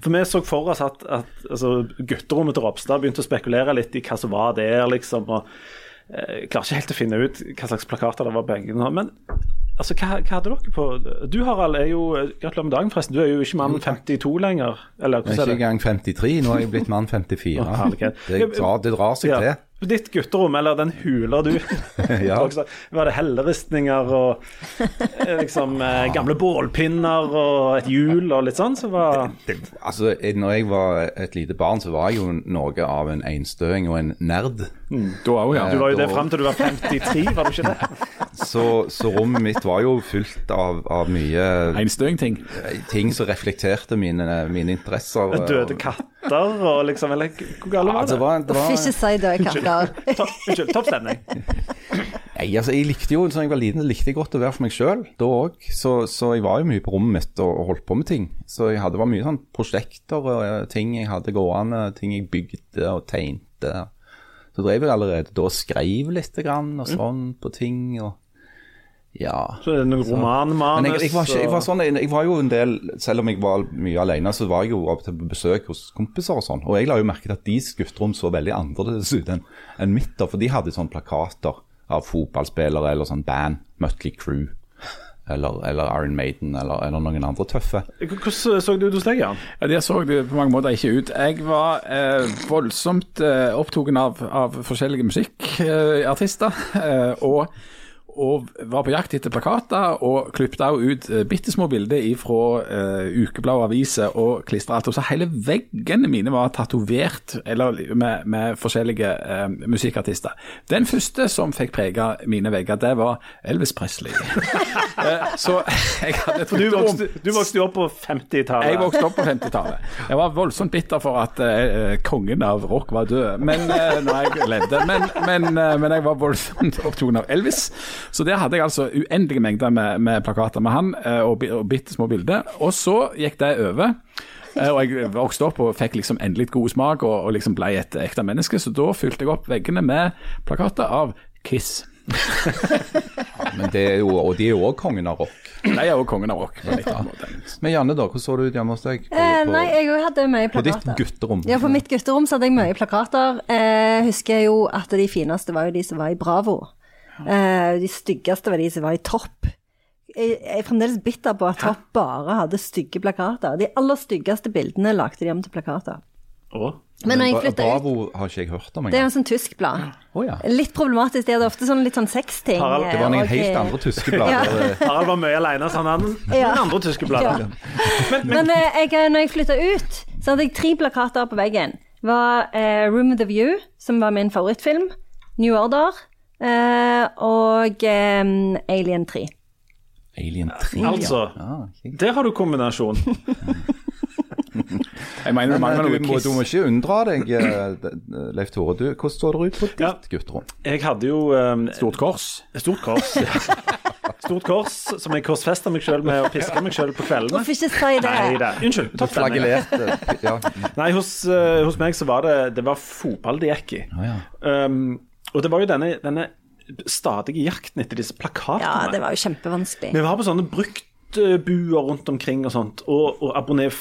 For vi så for oss at, at altså, gutterommet til Ropstad begynte å spekulere litt i hva som var der, liksom. og uh, Klarer ikke helt å finne ut hva slags plakater det var på veggene. Men altså, hva, hva hadde dere på Du Harald er jo Gratulerer med dagen, forresten. Du er jo ikke mann 52 lenger. Eller Jeg er ikke engang 53, nå er jeg blitt mann 54. Å. Det, drar- det drar seg Ja. til. Ditt gutterom, eller den hula du Ja. Også Var det helleristninger og eh, liksom eh, gamle bålpinner og et hjul og litt sånn? Så var Altså, når jeg var et lite barn, så var jeg jo noe av en einstøing og en nerd. Da òg, ja. Du var jo det da- fram til du var 53, var du ikke det? Så, så rommet mitt var jo fullt av, av mye Einstøing-ting. ting som reflekterte mine, mine interesser. Døde katter og liksom Eller hvor gale var det det? var, det Uff, var, ikke si døde katter. To- Unnskyld, topp stemning. Nei, altså, jeg likte jo, da jeg var liten, likte jeg godt å være for meg sjøl da òg. Så, så jeg var jo mye på rommet mitt og, og holdt på med ting. Så jeg hadde, var mye sånn prosjekter og eh, ting jeg hadde gående, ting jeg bygde og tegnte. Så drev jeg allerede da og skrev litt grann og sånn på ting. og ja. Så er det noen romanmanus Men jeg, jeg, var ikke, jeg, var sånn, jeg var jo en del, selv om jeg var mye alene, så var jeg jo av og til på besøk hos kompiser og sånn. Og jeg la jo merke til at deres gutterom så veldig annerledes ut enn en mitt. For de hadde sånne plakater av fotballspillere eller sånn band, Mutley Crew. Eller, eller Iron Maiden, eller, eller noen andre tøffe. Hvordan så det ut hos deg, Jan? Ja, Det så det på mange måter ikke ut. Jeg var eh, voldsomt eh, opptatt av, av forskjellige musikkartister. Eh, og, og var på jakt etter plakater, og klippet også ut eh, bitte små bilder fra uh, ukeblad og aviser og klistra alt. Og så hele veggene mine var tatovert med, med forskjellige uh, musikkartister. Den første som fikk prega mine vegger, det var Elvis Presley. eh, så jeg hadde Du vokste, du vokste opp på 50-tallet. jeg vokste opp på 50-tallet. Jeg var voldsomt bitter for at eh, kongen av rock var død men, eh, når jeg levde. Men, men, eh, men jeg var voldsomt opptatt av Elvis. Så der hadde jeg altså uendelige mengder med, med plakater med han eh, og, og bitte små bilder. Og så gikk det over. Eh, Og jeg vokste opp og fikk liksom endelig god smak og, og liksom ble et ekte menneske. Så da fylte jeg opp veggene med plakater av Kiss. Men det er jo, og de er jo òg kongen av rock. De er jo kongen av rock. på litt annen måte. Men Janne, da, hvordan så det ut hjemme hos deg? På, Eh, nei, jeg òg hadde mye på ditt gutterom? Ja, på mitt gutterom så hadde jeg mye plakater. Eh, husker jeg jo at de fineste var jo de som var i Bravo. Eh, de styggeste var de som var i Topp. Jeg jeg er fremdeles bitter på at Topp bare hadde stygge plakater. De aller styggeste bildene lagde de om til plakater. Oh. Men ut Bravo har ikke jeg hørt om Det er jo en sånn tysk blad. Oh, ja. Litt problematisk. De hadde ofte sånn litt sånn sexting. Harald, Det var noen og, helt eh, andre tyske blader. Ja. Harald var mye alene, så han hadde Ja. andre tyske blader. Ja. Men men jeg, når jeg flytta ut, så hadde jeg tre plakater på veggen. Det var eh, Room of the View, som var min favorittfilm. New Order. Eh, og eh, Alien 3. Alien 3. Altså, Ja, ok. der har du kombinasjon. Jeg mener Men du, må, du må ikke unndra deg, eh, Leif Tore. Du, hvordan så det ut på ditt Ja. gutterom? Jeg hadde jo um, Stort kors. stort kors. Stort kors som jeg korsfester meg sjøl med og pisker meg sjøl på kveldene. Hvorfor ikke si det? Nei da. Unnskyld. topp. Flagellerte ja. Nei, hos, uh, hos meg så var det Det var fotball det gikk i. Oh, ja. Um, og det var jo denne, denne stadige jakten etter disse plakatene. Ja, det var jo kjempevanskelig. Vi var på sånne bruktbuer rundt omkring og sånt, og, og abonner,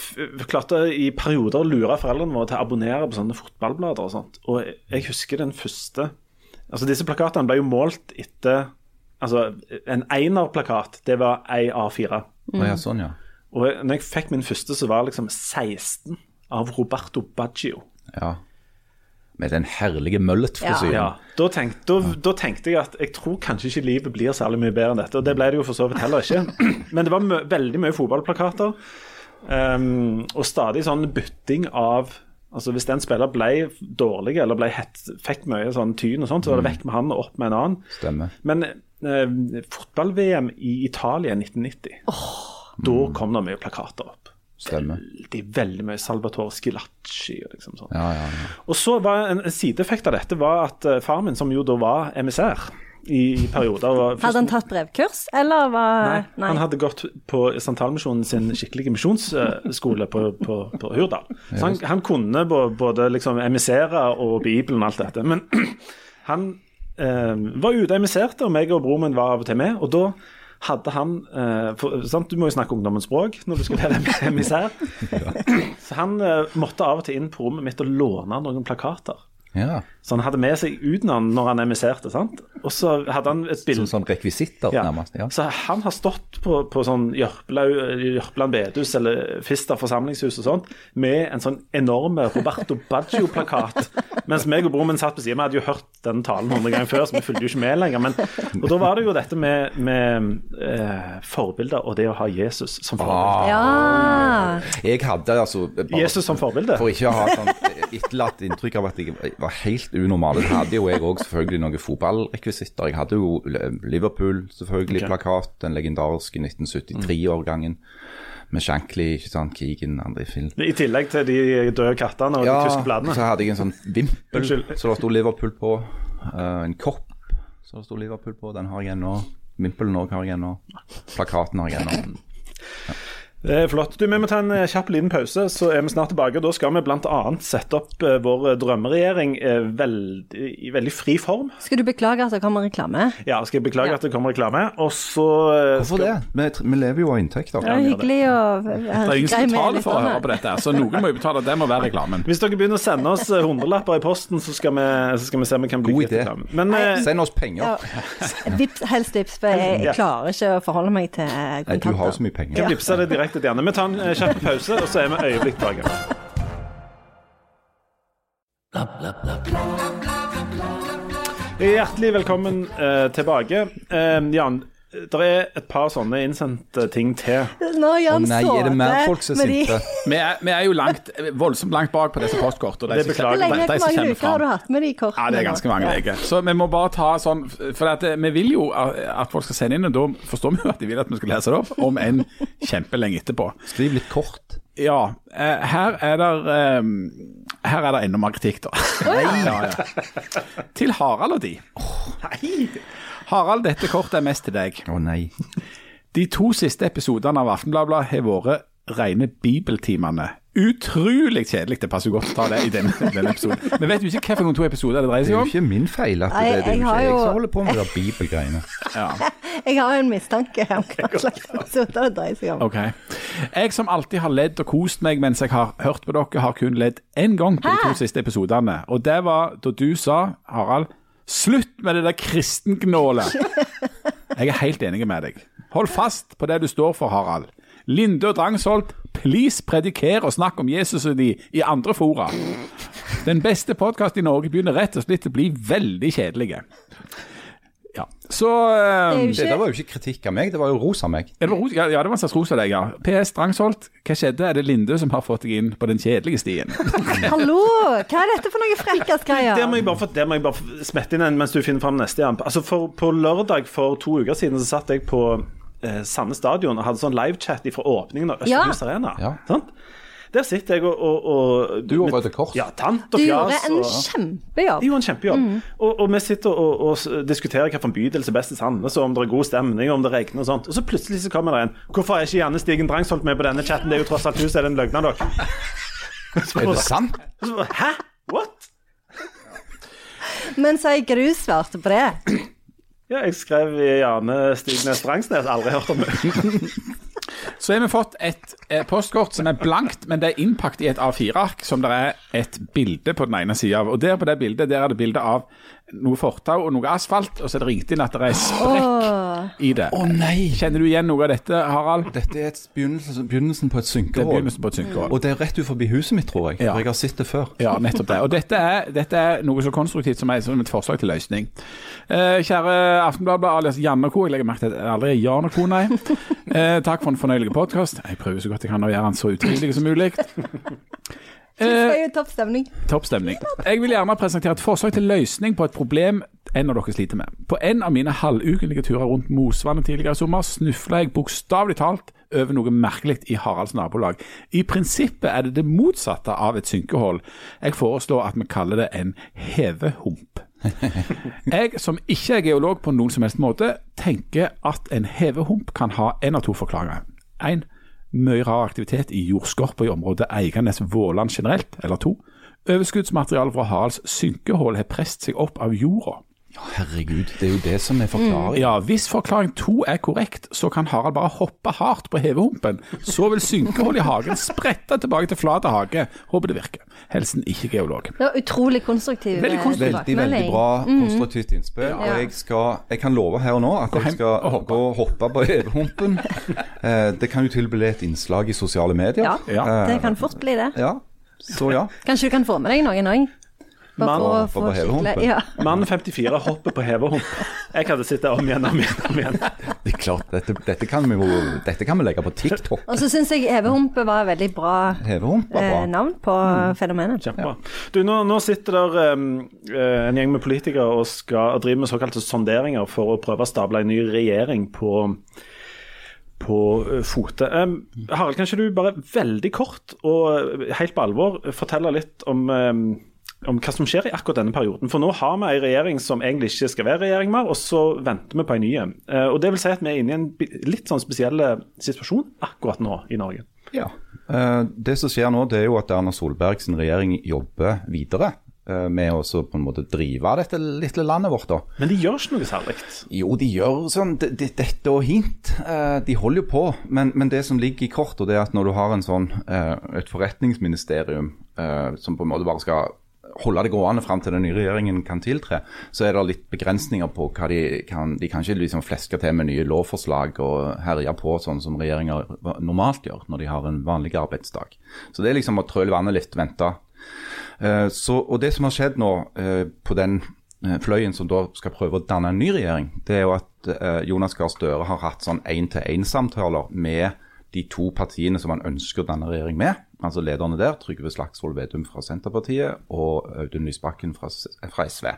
klarte i perioder å lure foreldrene våre til å abonnere på sånne fotballblader og sånt. Og jeg, husker den første Altså, disse plakatene ble jo målt etter Altså, en enerplakat, det var ei A4. Mm. ja, sånn, ja. Og når jeg fikk min første, så var liksom 16 av Roberto Baggio. ja. Med den herlige mullet-frisyren. Ja, da, tenk, da, da tenkte jeg at jeg tror kanskje ikke livet blir særlig mye bedre enn dette. Og det ble det jo for så vidt heller ikke. Men det var mø veldig mye fotballplakater. Um, og stadig sånn bytting av Altså Hvis en spiller ble dårlig eller ble hett, fikk mye sånn tyn, og sånt, så var det vekk med han og opp med en annen. Stemmer. Men uh, fotball-VM i Italia i 1990 Da kom det mye plakater opp. Stemmer. Veldig, veldig mye Salvatore Skilacci og liksom sånn. Ja, ja, ja. Og så var en, en sideeffekt av dette var at eh, far min, som jo da var emissær i, i perioder var- Hadde han tatt brevkurs, eller var Nei, han hadde gått på Santalmisjonen sin skikkelige misjonsskole på, på, på Hurdal. Så han, han kunne bå- både liksom emissere og Bibelen og alt dette. Men han eh, var ute og emisserte, og meg og broren min var av og til med. Og da hadde han eh, for, sant? Du må jo snakke ungdommens språk når du skal være em- emissær. Så han eh, måtte av og til inn på rommet mitt og låne noen plakater. Ja. Så han hadde med seg uten han når han emisserte. sant? Og så hadde han et bilde Som sånn rekvisitter, ja. nærmest. Ja. Så han har stått på, på sånn Jørpeland bedehus eller Fister forsamlingshus og sånt, med en sånn enorme Roberto Baggio-plakat. Mens meg og broren min satt på siden. Vi hadde jo hørt den talen hundre ganger før, så vi fulgte jo ikke med lenger. Men, og da var det jo dette med, med eh, forbilder og det å ha Jesus som forbilde. Ja. Jeg hadde altså bare, Jesus som forbilde? For ikke å ha sånn etterlatt inntrykk av at jeg var helt unormal. Så hadde jo jeg òg selvfølgelig noen fotballrekvisitter. Jeg hadde jo Liverpool, selvfølgelig, okay. plakat. Den legendariske 1973-årgangen med Shankly, ikke sant, Keegan, André Film. I tillegg til de døde kattene og Ja, de tyske bladene. Ja, så hadde jeg en sånn vimpel så det sto Liverpool på. Uh, en kopp så det sto Liverpool på. Den har jeg ennå. Vimpelen òg har jeg ennå. Plakaten har jeg ennå. Det er flott. Du, Vi må ta en eh, kjapp liten pause, så er vi snart tilbake. Da skal vi bl.a. sette opp eh, vår drømmeregjering veld, i veldig fri form. Skal du beklage at det kommer reklame? Ja, skal jeg beklage Ja. at det kommer reklame. Og så eh, Hvorfor skal- det? Vi, vi lever jo av inntekter. Det er hyggelig å Det er ingen som betaler for å høre på dette, så noen må jo betale. Det må være reklamen. Hvis dere begynner å sende oss eh, hundrelapper i posten, så skal vi, så skal vi se om vi kan bli God kvitt idé. reklamen. Men Nei, Send oss penger. Ja. Vips, helst vips, for jeg jeg klarer ikke å forholde meg til Nei, du har så mye penger. vippse det direkte til Janne. Vi tar en eh, kjapp pause, og så er vi øyeblikk tilbake. Hjertelig velkommen eh, tilbake. Eh, Jan, det er et par sånne innsendte ting til. Nå Å Jan nei, er det mer folk som er sinte? Vi er, vi er jo langt, voldsomt langt bak på disse postkortene. Det beklager Hvor lenge, de mange uker har du hatt med de kortene? Ja, det er ganske mange Ja. uker. Så vi må bare ta sånn For at eh, vi vil jo at folk skal sende inn, og da forstår vi jo at de vil at vi skal lese det opp om en kjempelenge etterpå. Skriv litt kort. Ja, eh, her er det Her er det enda mer kritikk, da. Ja, ja. Til Harald og de. Harald, dette kortet er mest til deg. Å nei. De to siste episodene av Aftenbladet har vært rene bibeltimene. Utrolig kjedelig. Det passer godt å ta det i denne, denne episoden. Vi vet jo ikke hvilke to episoder det dreier seg om. Det er jo ikke min feil at det, det, er jeg jo ikke jeg som holder på med de bibelgreiene. Ja, Jeg har en mistanke om hva slags episoder det dreier seg om. ok. Jeg som alltid har ledd og kost meg mens jeg har hørt på dere, har kun ledd én gang på de to siste episodene. Og det var da du sa, Harald, slutt med det der kristengnålet. Jeg er helt enig med deg. Hold fast på det du står for, Harald. Linde og Drangsholt, please prediker og snakk om Jesus og de i andre fora. Den beste podkasten i Norge begynner rett og slett å bli veldig kjedelige. Ja, så Det er eh, Det var jo ikke kritikk av meg, det var jo ros av meg. ja, det var, ros- ja, ja, det var en slags ros av deg, ja. PS Drangsholt, hva skjedde? Er det Linde som har fått deg inn på den kjedelige stien? Hallo! Hva er dette for noe frekkasgreier? Det må jeg bare, få- det må jeg bare smette inn en mens du finner fram neste. jamp. Altså for, på lørdag for to uker siden så satt jeg på eh, Sande stadion og hadde sånn livechat fra åpningen av Ja. Arena. Ja. Sant? Der sitter jeg og, og, og Du og Røde Kors. Ja, tant og Du gjorde en og, kjempejobb. jeg gjorde en kjempejobb. Og, og vi sitter og, og diskuterer hvilken bydel som er best i Sandnes, og om det er god stemning, og om det regner og sånt. Og så plutselig så kommer det en Hvorfor er ikke Janne Stigen Drangsholt med på denne chatten? Det er jo tross alt hun som er den løgna, dere. Er det sant? Hæ? What? Men så hva jeg svarte på det? Ja, jeg skrev i Jane Stignes Drangsnes, aldri hørt om det. Så har vi fått et eh, postkort som er blankt, men det er innpakket i et A4-ark som det er et bilde på den ene sida av. Og der på det bildet der er det bilde av noe fortau og noe asfalt, og så er det ringt inn at det er sprekk Åh, i det. Å nei! Kjenner du igjen noe av dette, Harald? Dette er et begynnelsen, begynnelsen på et Det synkehull. begynnelsen på et synkehull. Og det er rett utenfor huset mitt, tror jeg. Ja. For jeg har sett det før. Ja, nettopp det. Og dette er, dette er noe så konstruktivt som, er, som et forslag til løsning. Eh, kjære Aftenbladet, alias Janne Co. Jeg legger merke til at det aldri er Jan og Co, nei. Eh, takk for en fornøyelig podkast. Jeg prøver så godt jeg kan å gjøre den så utrivelig som mulig. Det er jo topp stemning. Topp stemning. Jeg vil gjerne presentere et forslag til løsning på et problem en av dere sliter med. På en av mine halvukelige turer rundt Mosvannet tidligere i sommer snufla jeg bokstavelig talt over noe merkelig i Haralds nabolag. I prinsippet er det det motsatte av et synkehull. Jeg foreslår at vi kaller det en hevehump. Jeg, som ikke er geolog på noen som helst måte, tenker at en hevehump kan ha en av to forklaringer. En, mye rar aktivitet i jordskorpa i området Eiganes-Våland generelt. Eller to, Overskuddsmaterialet fra Haralds synkehull har presset seg opp av jorda. Herregud, det er jo det som er forklaringen. Ja, Hvis forklaring to er korrekt, så kan Harald bare hoppe hardt på hevehumpen. Så vil synkehold i hagen sprette tilbake til flat hage. Håper det virker. Helsen ikke geolog. Det var utrolig konstruktiv Veldig konstruktiv. eh, Veldig, veldig bra konstruktivt innspill. Og jeg, skal, jeg kan love her og nå at jeg skal og hoppe. gå og hoppe på hevehumpen. Eh, det kan jo til og med bli et innslag i sosiale medier. Ja, Ja. det kan fort bli det. Ja, så ja. Kanskje du kan få med deg noen òg? Mann hopper på hevehumpen. Ja. Mann 54 hopper på heverhump. Jeg hadde sitte om igjen om igjen. om igjen. Det er klart, dette, dette, kan vi, dette kan vi legge på TikTok. Og så syns jeg heverhump var et veldig bra var eh, navn på fenomenet. Kjempebra. Du, nå, nå sitter der um, en gjeng med politikere og skal og driver med såkalte sonderinger for å prøve å stable en ny regjering på på eh, fote. Um, Harald, kan ikke du bare veldig kort og eh, helt på alvor fortelle litt om, um, om hva som skjer i akkurat denne perioden? For nå har vi en regjering som egentlig ikke skal være regjering mer, og så venter vi på en ny. Uh, og det vil si at vi er inne i en litt sånn spesiell situasjon akkurat nå i Norge. Ja. Eh, Det som skjer nå, det er jo at Erna Solbergs regjering jobber videre eh, med å på en måte drive dette lille landet vårt. da. Men de gjør ikke noe særlig. Jo, de gjør sånn de, de, dette og hint. Eh, De holder jo på. Men, men det som ligger i kortet, det er at når du har en sånn, eh, et forretningsministerium eh, som på en måte bare skal holde det gående fram til den nye regjeringen kan tiltre, så er det litt begrensninger på hva de kan De kan ikke liksom fleske til med nye lovforslag og herje på sånn som regjeringer normalt gjør når de har en vanlig arbeidsdag. Så det er liksom å trøle vannet litt, vente. Eh, Så, og Det som har skjedd nå eh, på den eh, fløyen som da skal prøve å danne en ny regjering, det er jo at Jonas Gahr Støre har hatt sånn én-til-én-samtaler med de to partiene som han ønsker å danne regjering med. Altså lederne der, Trygve Slagsvold Vedum fra Senterpartiet og Audun Lysbakken fra, fra SV.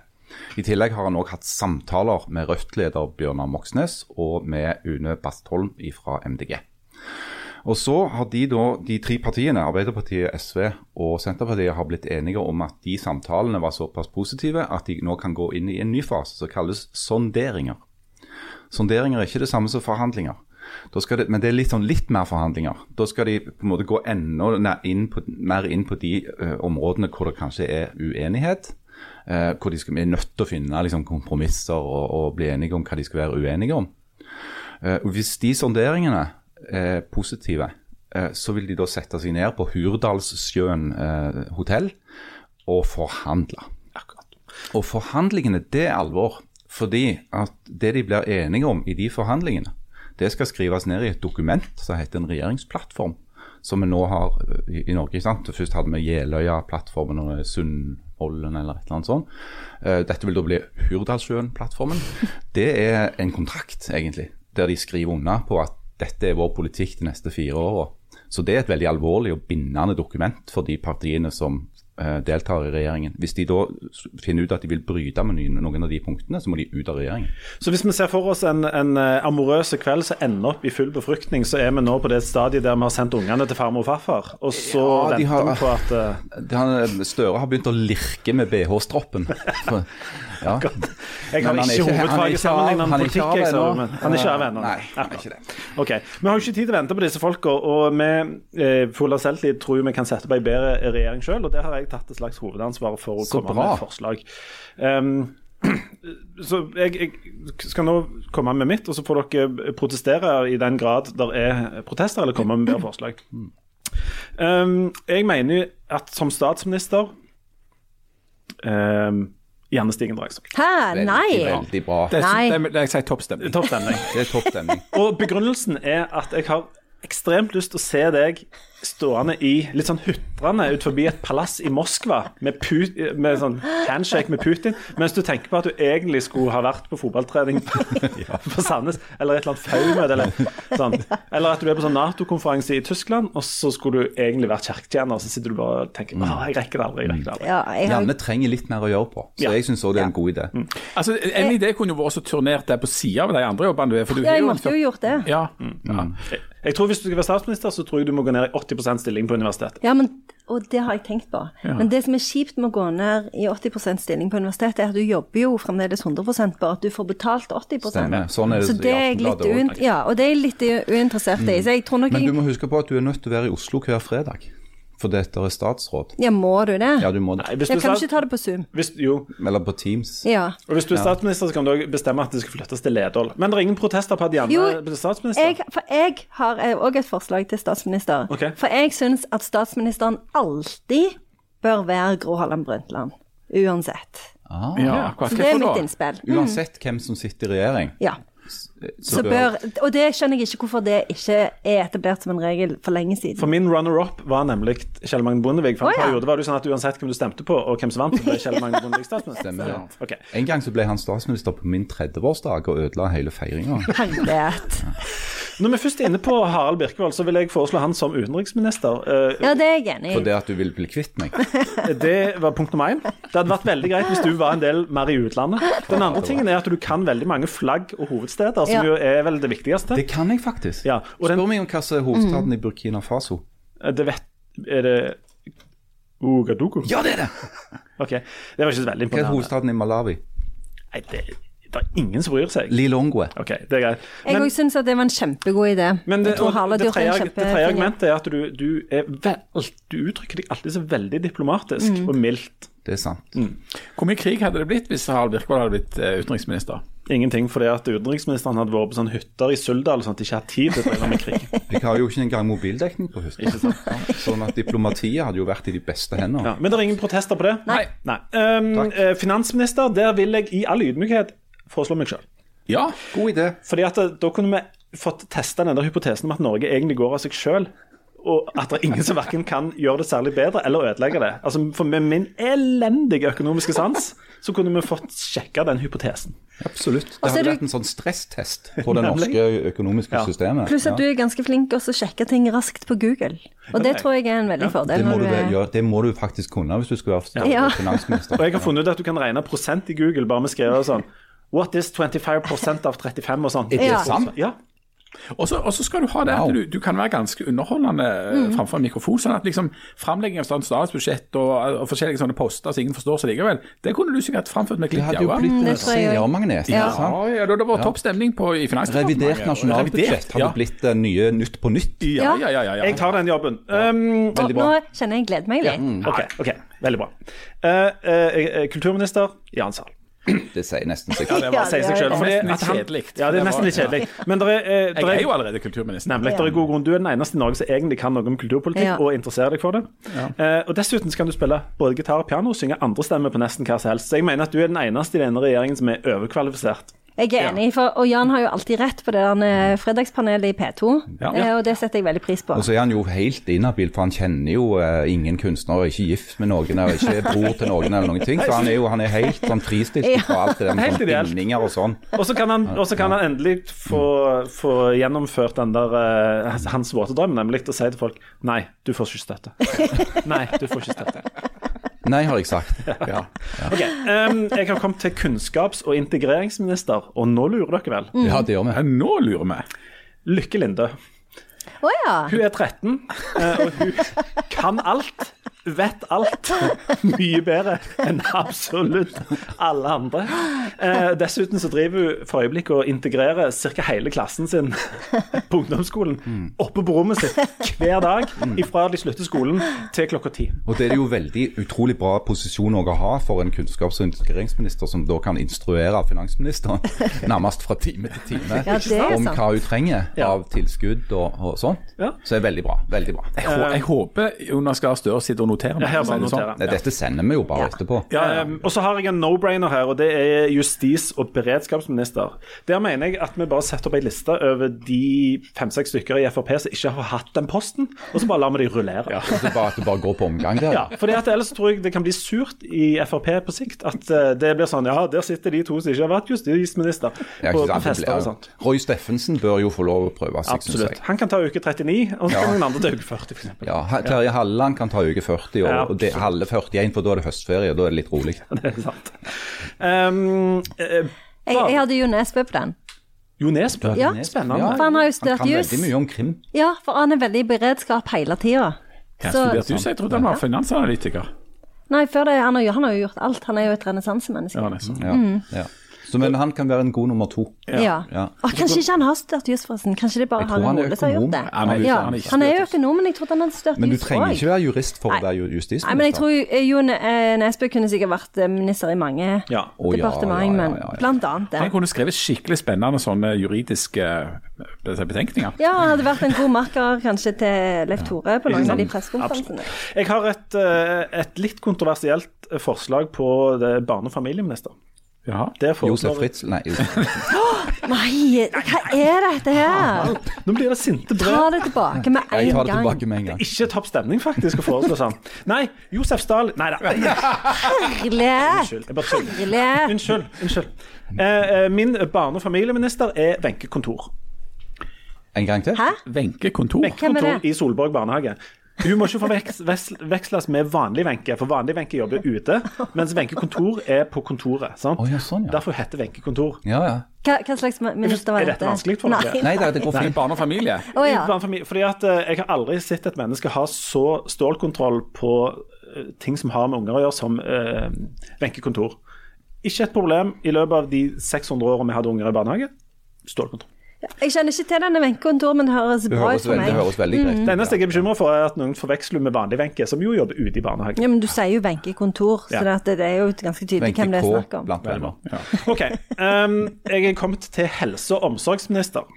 I tillegg har han òg hatt samtaler med Rødt-leder Bjørnar Moxnes og med Une Bastholm fra MDG. Og så har de da, de tre partiene, Arbeiderpartiet, SV og Senterpartiet, har blitt enige om at de samtalene var såpass positive at de nå kan gå inn i en ny fase som kalles sonderinger. Sonderinger er ikke det samme som forhandlinger. Da skal det, men det er litt, sånn litt mer forhandlinger. Da skal de på en måte gå enda inn på, mer inn på de uh, områdene hvor det kanskje er uenighet. Uh, hvor de skal, er nødt til å finne liksom, kompromisser og, og bli enige om hva de skal være uenige om. Uh, hvis de sonderingene er positive, så vil de da sette seg ned på Hurdalssjøen hotell og forhandle. Og forhandlingene, det er alvor. Fordi at det de blir enige om i de forhandlingene, det skal skrives ned i et dokument som heter en regjeringsplattform. Som vi nå har eh, i, i Norge. sant? Først hadde vi Jeløya-plattformen og Sundvolden eller et eller annet sånt. Eh, Dette vil da bli Hurdalssjøen-plattformen. Det er en kontrakt, egentlig, der de skriver unna på at dette er vår politikk de neste fire åra. Så det er et veldig alvorlig og bindende dokument for de partiene som deltar i regjeringen. Hvis de da finner ut at de vil bryte med noen av de punktene, så må de ut av regjeringen. Så hvis vi ser for oss en, en eh, amorøs kveld som ender opp i full befruktning, så er vi nå på det stadiet der vi har sendt ungene til farmor og farfar, og så Ja, venter vi på at uh... Støre har begynt å lirke med BH-stroppen. Ja. Jeg er ikke ikke- han hovedfag i sammenlignende han er ikke politikk, av ennå. han er ikke av ennå. Nei, han er ikke det. Ok, Vi har jo ikke tid til å vente på disse folka, og vi eh, full av selvtillit tror vi kan sette på ei bedre regjering sjøl, og der har jeg tatt et slags hovedansvar for å Så komme bra. med forslag. Um, så jeg, jeg skal nå komme med mitt, og så får dere protestere i den grad der er protester, eller komme med bedre forslag. Um, jeg mener at som statsminister um, Janne Stigen Dragsvold. Hæ, nei! veldig bra. Det, Nei. det, det, jeg toppstemning. Topp. Det er toppstemning. Og begrunnelsen er at jeg har ekstremt lyst til å se deg stående i litt sånn hutrende ut forbi et palass i Moskva med, put, med sånn handshake med Putin, mens du tenker på at du egentlig skulle ha vært på fotballtrening på Sandnes, eller et eller annet FAU-møte, eller sånn. Eller at du er på sånn Nato-konferanse i Tyskland, og så skulle du egentlig vært kirketjener, og så sitter du bare og tenker Åh, jeg rekker det aldri, jeg rekker det aldri. Ja, jeg har, Janne trenger litt mer å gjøre på, så Ja. jeg syns òg det er en god idé. Altså, En idé kunne jo vært å turnert deg på sida av de andre jobbene du er. For du ja, jeg måtte jo gjort det. Ja, ja. Jeg, jeg tror Hvis du skal være statsminister, så tror jeg du må gå ned i 80% stilling på universitetet. Ja, men, og det har jeg tenkt på. Men det som er kjipt med å gå ned i 80% stilling på universitetet, er at du jobber jo fremdeles 100% bare at du får betalt 80 Stemmer. Sånn er det Så det er jeg litt, uint ja, og det er jeg litt uinteressert i. Så jeg tror nok Men du må huske på at du er nødt til å være i Oslo hver fredag, for det er statsråd. Ja, må du det? Ja, du må det. Nei, hvis Jeg kan er ikke ta det på Zoom. hvis, jo, Eller på Teams. Ja. og hvis du er statsminister, så kan du også bestemme at det skal flyttes til Ledål. Men det er ingen protester på at Janne Jo, blir statsminister? Jeg, for jeg har òg et forslag til statsminister. Ok. For jeg syns at statsministeren alltid bør være Gro Harlem Brundtland. Uansett. Ah. ja akkurat. Så det er Hvorfor mitt innspill. Uansett hvem som sitter i regjering. Ja. Så bør, og det skjønner jeg ikke hvorfor det ikke er etablert som en regel for lenge siden. For min runner-up var nemlig Kjell Magne Bondevik. For en Å, ja. periode var det jo sånn at uansett hvem du stemte på, og hvem som vant, så ble Kjell Magne Bondevik statsminister. Stemmer ja. okay. En gang så ble han statsminister på min 30-årsdag og ødela hele feiringa. Herlighet. Når vi først er inne på Harald Birkevold, så vil jeg foreslå han som utenriksminister. Eh, Ja, det er jeg enig For i. det at du vil bli kvitt meg. Det var punkt nummer én. Det hadde vært veldig greit hvis du var en del mer i utlandet. Den andre tingen er at du kan veldig mange flagg og hovedsteder, som Ja. jo er vel det viktigste. Det kan jeg faktisk. Ja, og den- Spør meg om hva som er hovedstaden i Burkina Faso. Det vet Er det Ouagadougou? Ja, det er det! Ok, det var ikke så veldig Hva er hovedstaden i Malawi? Nei, det, det er ingen som bryr seg. Lilongwe. Ok, det er greit. Jeg òg syns det var en kjempegod idé. Men det, tredje, det tredje argumentet er at du, du, er vel, du uttrykker deg alltid så veldig diplomatisk Mm. og mildt. Det er sant. Hvor mye krig hadde det blitt hvis Harald Birkvold hadde blitt utenriksminister? utenriksminister? Ingenting fordi at utenriksministeren hadde vært på sånne hytter i Suldal sånn at de ikke hadde tid til å drive med krig. Jeg har jo ikke engang mobildekning på huset. Sånn at diplomatiet hadde jo vært i de beste hender. Ja, men det er ingen protester på det? Nei. Nei. Um, eh, finansminister, der vil jeg i all ydmykhet foreslå meg sjøl. Ja, God idé. Fordi at eh, da kunne vi fått testa den der hypotesen om at Norge egentlig går av seg sjøl. Og at det er ingen som verken kan gjøre det særlig bedre eller ødelegge det. Altså, For med min elendige økonomiske sans, så kunne vi fått sjekka den hypotesen. Absolutt. Det har hadde du- vært en sånn stresstest på det norske økonomiske Ja. systemet. Pluss at du er ganske flink også å sjekke ting raskt på Google. Og det tror jeg er en veldig fordel. Det må, når du, er- gjøre, det må du faktisk kunne hvis du skal være Ja. finansminister. Og jeg har funnet ut at du kan regne prosent i Google bare med skrevet sånn What is 25% av 35 og sånn. Er det Ja. sant? Ja. Og så skal du ha det at du, du kan være ganske underholdende mm. framfor en mikrofon. sånn at liksom Framlegging av statsbudsjett og, og forskjellige sånne poster som ingen forstår seg likevel, det kunne du sikkert framført med glimt i hadde jo øyet. blitt det en tror jeg seermagnet. Ja. Ja, ja, det hadde vært topp stemning på i Finansdepartementet. Revidert nasjonalbudsjett hadde ja. blitt det nye Nytt på nytt. Ja, ja, ja. ja, ja. Jeg tar den jobben. Um, nå kjenner jeg gleder meg litt. OK, ok, veldig bra. Uh, uh, kulturminister Jan Sahl. Det sier nesten seg. Ja, det var, sier seg selv. det er nesten litt kjedelig. Ja, det er nesten litt kjedelig. Men det er, eh, der Jeg er jo allerede kulturminister. Nemlig. dere er god grunn. Du er den eneste i Norge som egentlig kan noe om kulturpolitikk Ja. og interesserer deg for det. Eh, og Dessuten kan du spille både gitar og piano og synge andre stemmer på nesten hva som helst. Så jeg mener at du er den eneste i denne regjeringen som er overkvalifisert. Jeg er enig, for, og Jan har jo alltid rett på det der eh, fredagspanelet i P2, Ja. eh, og det setter jeg veldig pris på. Og så er han jo helt inhabil, for han kjenner jo eh, ingen kunstnere, er ikke gift med noen, eller ikke bror til noen eller noen ting. Så han er jo han er helt sånn fristilt fra alt det der med Helt sånn bindinger og sånn. Og så kan han, og så kan han endelig få, få gjennomført den der eh, hans våte drøm, nemlig å si til folk Nei, du får ikke støtte. Nei, du får ikke støtte. Nei, har jeg sagt. Ja. Ok, um, Jeg har kommet til kunnskaps- og integreringsminister, og nå lurer dere vel. Ja, det gjør vi. Nå lurer vi. Lykke Linde. Å ja. Hun er 13, eh, og hun kan alt. Vet alt. Mye bedre enn absolutt alle andre. Eh, dessuten så driver hun for øyeblikket og integrerer ca. hele klassen sin på ungdomsskolen oppe på rommet sitt hver dag ifra de slutter skolen til klokka ti. Og det er jo veldig utrolig bra posisjon å ha for en kunnskaps- og integreringsminister som da kan instruere finansministeren nærmest fra time til time Ja, om hva hun trenger Ja. av tilskudd og, og sånt. Ja. Så det er veldig bra. Veldig bra. Jeg, jeg håper Jonas Gahr Støre sitter og notere meg. Ja, si bare det sånn. dette sender vi jo bare Ja. etterpå. Um, og så har jeg en no-brainer her, og det er justis- og beredskapsminister. Der mener jeg at vi bare setter opp ei liste over de fem-seks stykker i Frp som ikke har hatt den posten, og så bare lar vi de rullere. Så bare, at det bare går på omgang der. Ja, fordi at Ellers tror jeg det kan bli surt i Frp på sikt. At eh, det blir sånn Ja, der sitter de to som ikke har vært justisminister på, på fester og sånt. Roy Steffensen bør jo få lov å prøve seg, syns Absolutt. jeg. Han kan ta uke 39, og så Ja. kan noen andre ta uke 40, f.eks. Ja, Terje Halleland kan ta uke 40, og, Ja. og det, halve 41, for da er det høstferie. og Da er det litt rolig. Det er sant. Um, eh, Jeg, jeg hadde jo Nesbø på den. Jo Nesbø. Ja. Spennende. For han har jo studert Han kan jus. veldig mye om krim. Ja, for han er veldig i beredskap hele tida. Hva studerte du? Jeg trodde han var finansanalytiker. Nei, før det, han har, han har jo gjort alt. Han er jo et renessansemenneske. Ja, nesten. Ja, Mm. ja. Så, men han kan være en god nummer to. Ja. Ja. Og kanskje ikke han har studert jus, forresten. Kanskje det bare han er som har gjort det. Ja, han er han er jo jus. økonom, men jeg trodde han hadde studert Men du trenger også. ikke være jurist for å være justisminister. Nei, men jeg tror jo- eh, Jo eh, Nesbø kunne sikkert vært eh, minister i mange Ja. Å, departement, ja, ja, men ja, ja. blant annet det. Han kunne skrevet skikkelig spennende sånne juridiske betenkninger. Ja, han hadde vært en god makker kanskje til Leif Tore på noen av de pressekonferansene. Jeg har et, et litt kontroversielt forslag på det barne- og familieminister. Jaha. Josef Fritzl Fritz Nei, Nei, hva er dette her? Nå blir det sinte brød. Ta det tilbake med jeg en tar det tilbake med en gang. Ikke topp stemning, faktisk, å foreslå sånn. Nei, Josef Stahl Nei da. Herlig! Unnskyld. Jeg. Unnskyld. unnskyld. Eh, eh, min barne- og familieminister er Wenche Kontor. En gang til? Hæ? Wenche Kontor. Wenche er Kontor i Solborg barnehage. Hun må ikke forveksles med vanlig Wenche, for vanlig Wenche jobber ute, mens Wenche Kontor er på kontoret. sant? Å, ja, sånn, ja. Derfor heter Wenche Kontor. Ja, ja. Hva, hva slags minister var Er dette? dette vanskelig for dere? Nei. Nei, det, det går fint. Barn og familie. Oh, ja. Fordi at eh, Jeg har aldri sett et menneske ha så stålkontroll på eh, ting som har med unger å gjøre, som uh, Kontor. Ikke et problem i løpet av de 600 årene vi hadde unger i barnehage. Stålkontroll. Jeg kjenner ikke til denne Wenche-kontoret, men det høres Det bra ut for meg. det høres veldig greit mm. Det eneste jeg er bekymra for, er at noen forveksler med vanlig Wenche, som jo jobber ute i barnehage. Ja, men Du sier jo Wenche-kontor, så Ja. det, er jo ganske tydelig Wenche hvem det er snakk om. blant venner. OK. Um, jeg er kommet til helse- og omsorgsminister.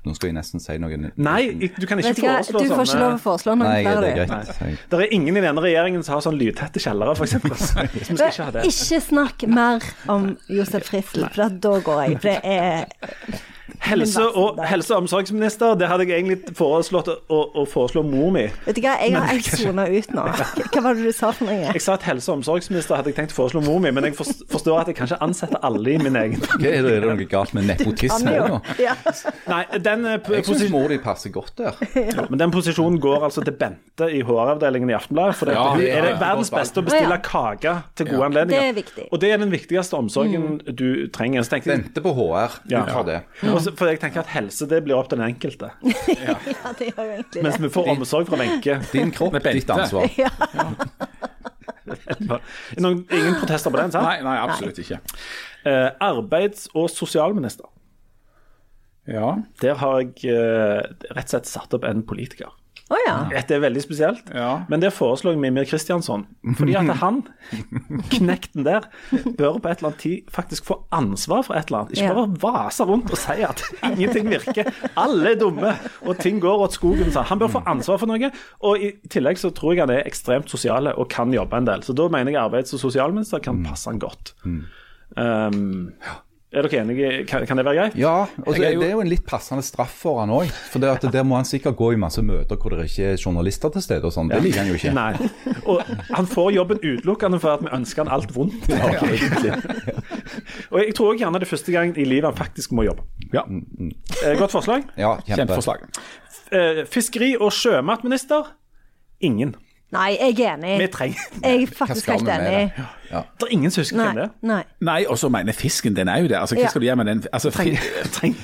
Nå skal jeg nesten si noe. Nei, du kan ikke foreslå sånne. du får ikke lov å foreslå noe Nei, det er greit. Det er ingen i denne regjeringen som har sånn lydtette kjellere, f.eks. Så ikke. Ikke snakk mer om Josef Fritzl, for da går jeg. For det er Helse- og, helse- og omsorgsminister, det hadde jeg egentlig foreslått å, å foreslå mor mi. Vet du hva, jeg har helt sona ut nå. Hva var det du sa for noe? Jeg sa at helse- og omsorgsminister hadde jeg tenkt å foreslå mor mi, men jeg forstår at jeg kanskje ansetter alle i min egen. Hva er det, er det noe galt med nepotisme nå? Ja. Nei, den, eh, Jeg syns mor di passer godt der. men den posisjonen går altså til Bente i HR-avdelingen i Aftenbladet. For det, Ja, hun ja, er det verdens beste å bestille Ja. kake til gode Ja. anledninger. Det er viktig. Og det er den viktigste omsorgen du trenger. Så tenkte jeg, Bente på HR. Ja. Ut fra det. Og så- for jeg tenker at helse det blir opp til den enkelte. ja, det gjør jo egentlig Mens vi får omsorg fra Wenche. Din kropp, Med ditt ansvar. Noen- Ingen protester på den, sant? Nei, nei, absolutt ikke. Eh, arbeids- og sosialminister. Ja. Der har jeg eh, rett og slett satt opp en politiker. Å ja. Dette er veldig spesielt, Ja. men det foreslår jeg Mimir Kristiansson. Fordi at han, knekten der, bør på et eller annet tid faktisk få ansvar for et eller annet. Ikke Ja. bare vase rundt og si at ingenting virker. Alle er dumme, og ting går åt skogen. Han bør få ansvar for noe. Og i tillegg så tror jeg han er ekstremt sosiale og kan jobbe en del. Så da mener jeg arbeids- og sosialminister kan passe han godt. Um, er dere enige? Kan, kan det være greit? Ja, og så det er jo en litt passende straff for han òg. For det at der må han sikkert gå i masse møter hvor det ikke er journalister til stede og sånn. Det liker han jo ikke. Nei. Og han får jobben utelukkende for at vi ønsker han alt vondt. og jeg tror gjerne det er første gang i livet han faktisk må jobbe. ja. Eh, godt forslag. Ja, kjempe. Kjempeforslag. Eh, fiskeri- og sjømatminister ingen. Nei, jeg er Vi enig. trenger Jeg er faktisk helt enig. det? Ja. Det er ingen som husker hvem det Nei. er. nei. Nei, og så mener fisken, den er jo det. Altså, hva skal du gjøre med den? Altså, treng. Treng.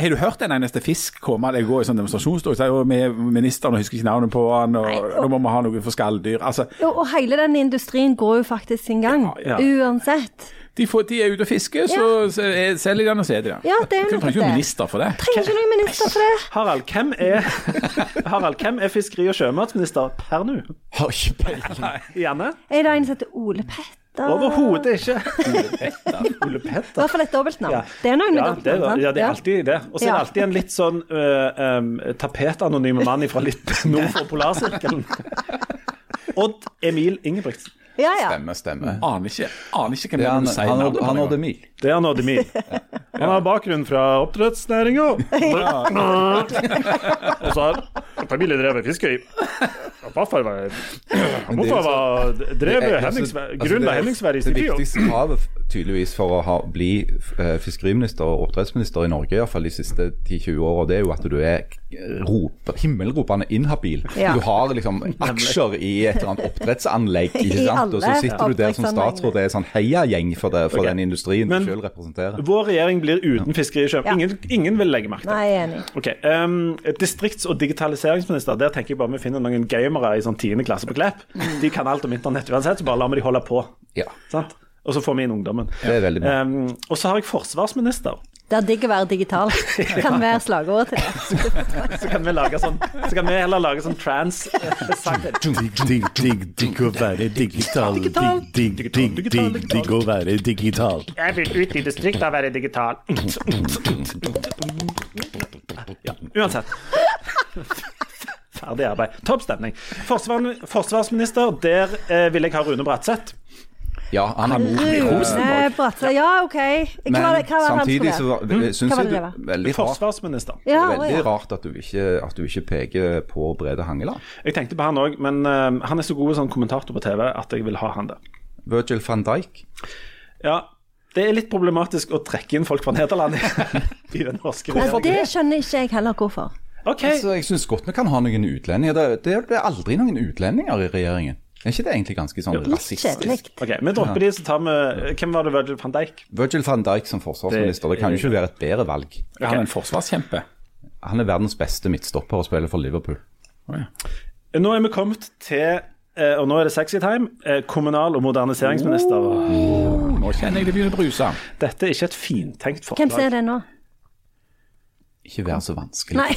har du hørt en eneste fisk komme eller gå i sånn demonstrasjonstog? Så er jo ministeren og husker ikke navnet på han, og Nei, og- nå må vi ha noe for skalldyr. Altså, Og, og hele den industrien går jo faktisk sin gang, Ja, ja. uansett. De, får, de er ute og fisker, så så er- selger de den og så er de den. Ja, det er jo Du trenger ikke noen minister for det. Trenger ikke noen minister for det. Harald, hvem er, Harald, hvem er fiskeri- og sjømatsminister per nå? Har ikke peiling. Janne? Er det en som heter Ole Petter? Overhodet ikke. Ole Petter. I Petter. hvert fall et dobbeltnavn. Ja. Det er noen med Ja, det, dobbeltnavn, er- ja, det er alltid det. Og så er det alltid en litt sånn uh, um, tapetanonyme mann fra litt nord for polarsirkelen. Odd Emil Ingebrigtsen. Ja, ja. Stemme, stemme. Aner ikke, aner ikke hvem Det er det han, han, han engang. Odd Det er han Odd Emil. Han har bakgrunn fra oppdrettsnæringa. Og så har familien drevet fiskeri. Farfar var Morfar var drevet Det er- Hennings, altså, grunn det- Henningsvær i sin tid. viktigste kravet tydeligvis for å ha, bli eh, fiskeriminister og oppdrettsminister i Norge i hvert fall de siste 10-20 åra, det er jo at du er rop, himmelropende inhabil. Ja. Du har liksom aksjer i et eller annet oppdrettsanlegg, ikke sant? og så sitter du der som statsråd. Det er sånn heiagjeng for, det, for okay. den industrien Men- du selv representerer. Vår regjering blir uten fiskerikjøp. Ja. Ingen, ingen vil legge makt til. Nei, jeg er enig. Ok, um, Distrikts- og digitaliseringsminister, der tenker jeg bare vi finner noen gamere i sånn 10. klasse på Klepp. De kan alt om internett uansett, så bare lar vi de holde på. Ja, Sant? Og så får vi inn ungdommen. det er veldig bra. Um, og så har jeg forsvarsminister. Det er digg å være digital. Kan være slagordet til det. Så kan vi lage sånn Så kan vi heller lage sånn trans-sang. Digg, digg, digg, digg å være digital. Digg, digg, digg, digg, digg å være digital. Jeg vil ut i distriktet og være digital. Ja, uansett. Ferdig arbeid. Topp stemning. Forsvarsminister, der eh, vil jeg ha Rune Bratseth. Ja, han er mot Rune Bratseth. Ja, OK. Hva Men var hva samtidig skulle så være? var- syns jeg det var? er veldig rart. Forsvarsminister. Det Ja, er veldig ja. rart at du ikke, at du ikke peker på Brede Hangeland. Jeg tenkte på han òg, men uh, han er så god sånn kommentator på TV at jeg vil ha han der. Virgil van Dijk. Ja, det er litt problematisk å trekke inn folk fra Nederland i, i den norske regjeringen. det skjønner ikke jeg heller hvorfor. Okay. Altså, jeg syns godt vi kan ha noen utlendinger. Det, det, det er aldri noen utlendinger i regjeringen. Er ikke det egentlig ganske sånn rasistisk? Ok, Vi dropper de, så tar vi Hvem var det Virgil van Dijk? Virgil van Dijk som forsvarsminister, det kan jo ikke være et bedre valg. Er han en forsvarskjempe? Han er verdens beste midtstopper og spiller for Liverpool. Oh, ja. Nå er vi kommet til eh, og nå er det sexy time. eh, Kommunal- og moderniseringsminister. Nå kjenner jeg det begynner å bruse. Dette er ikke et fintenkt forslag. Hvem ser det nå? Ikke vær så vanskelig. Nei,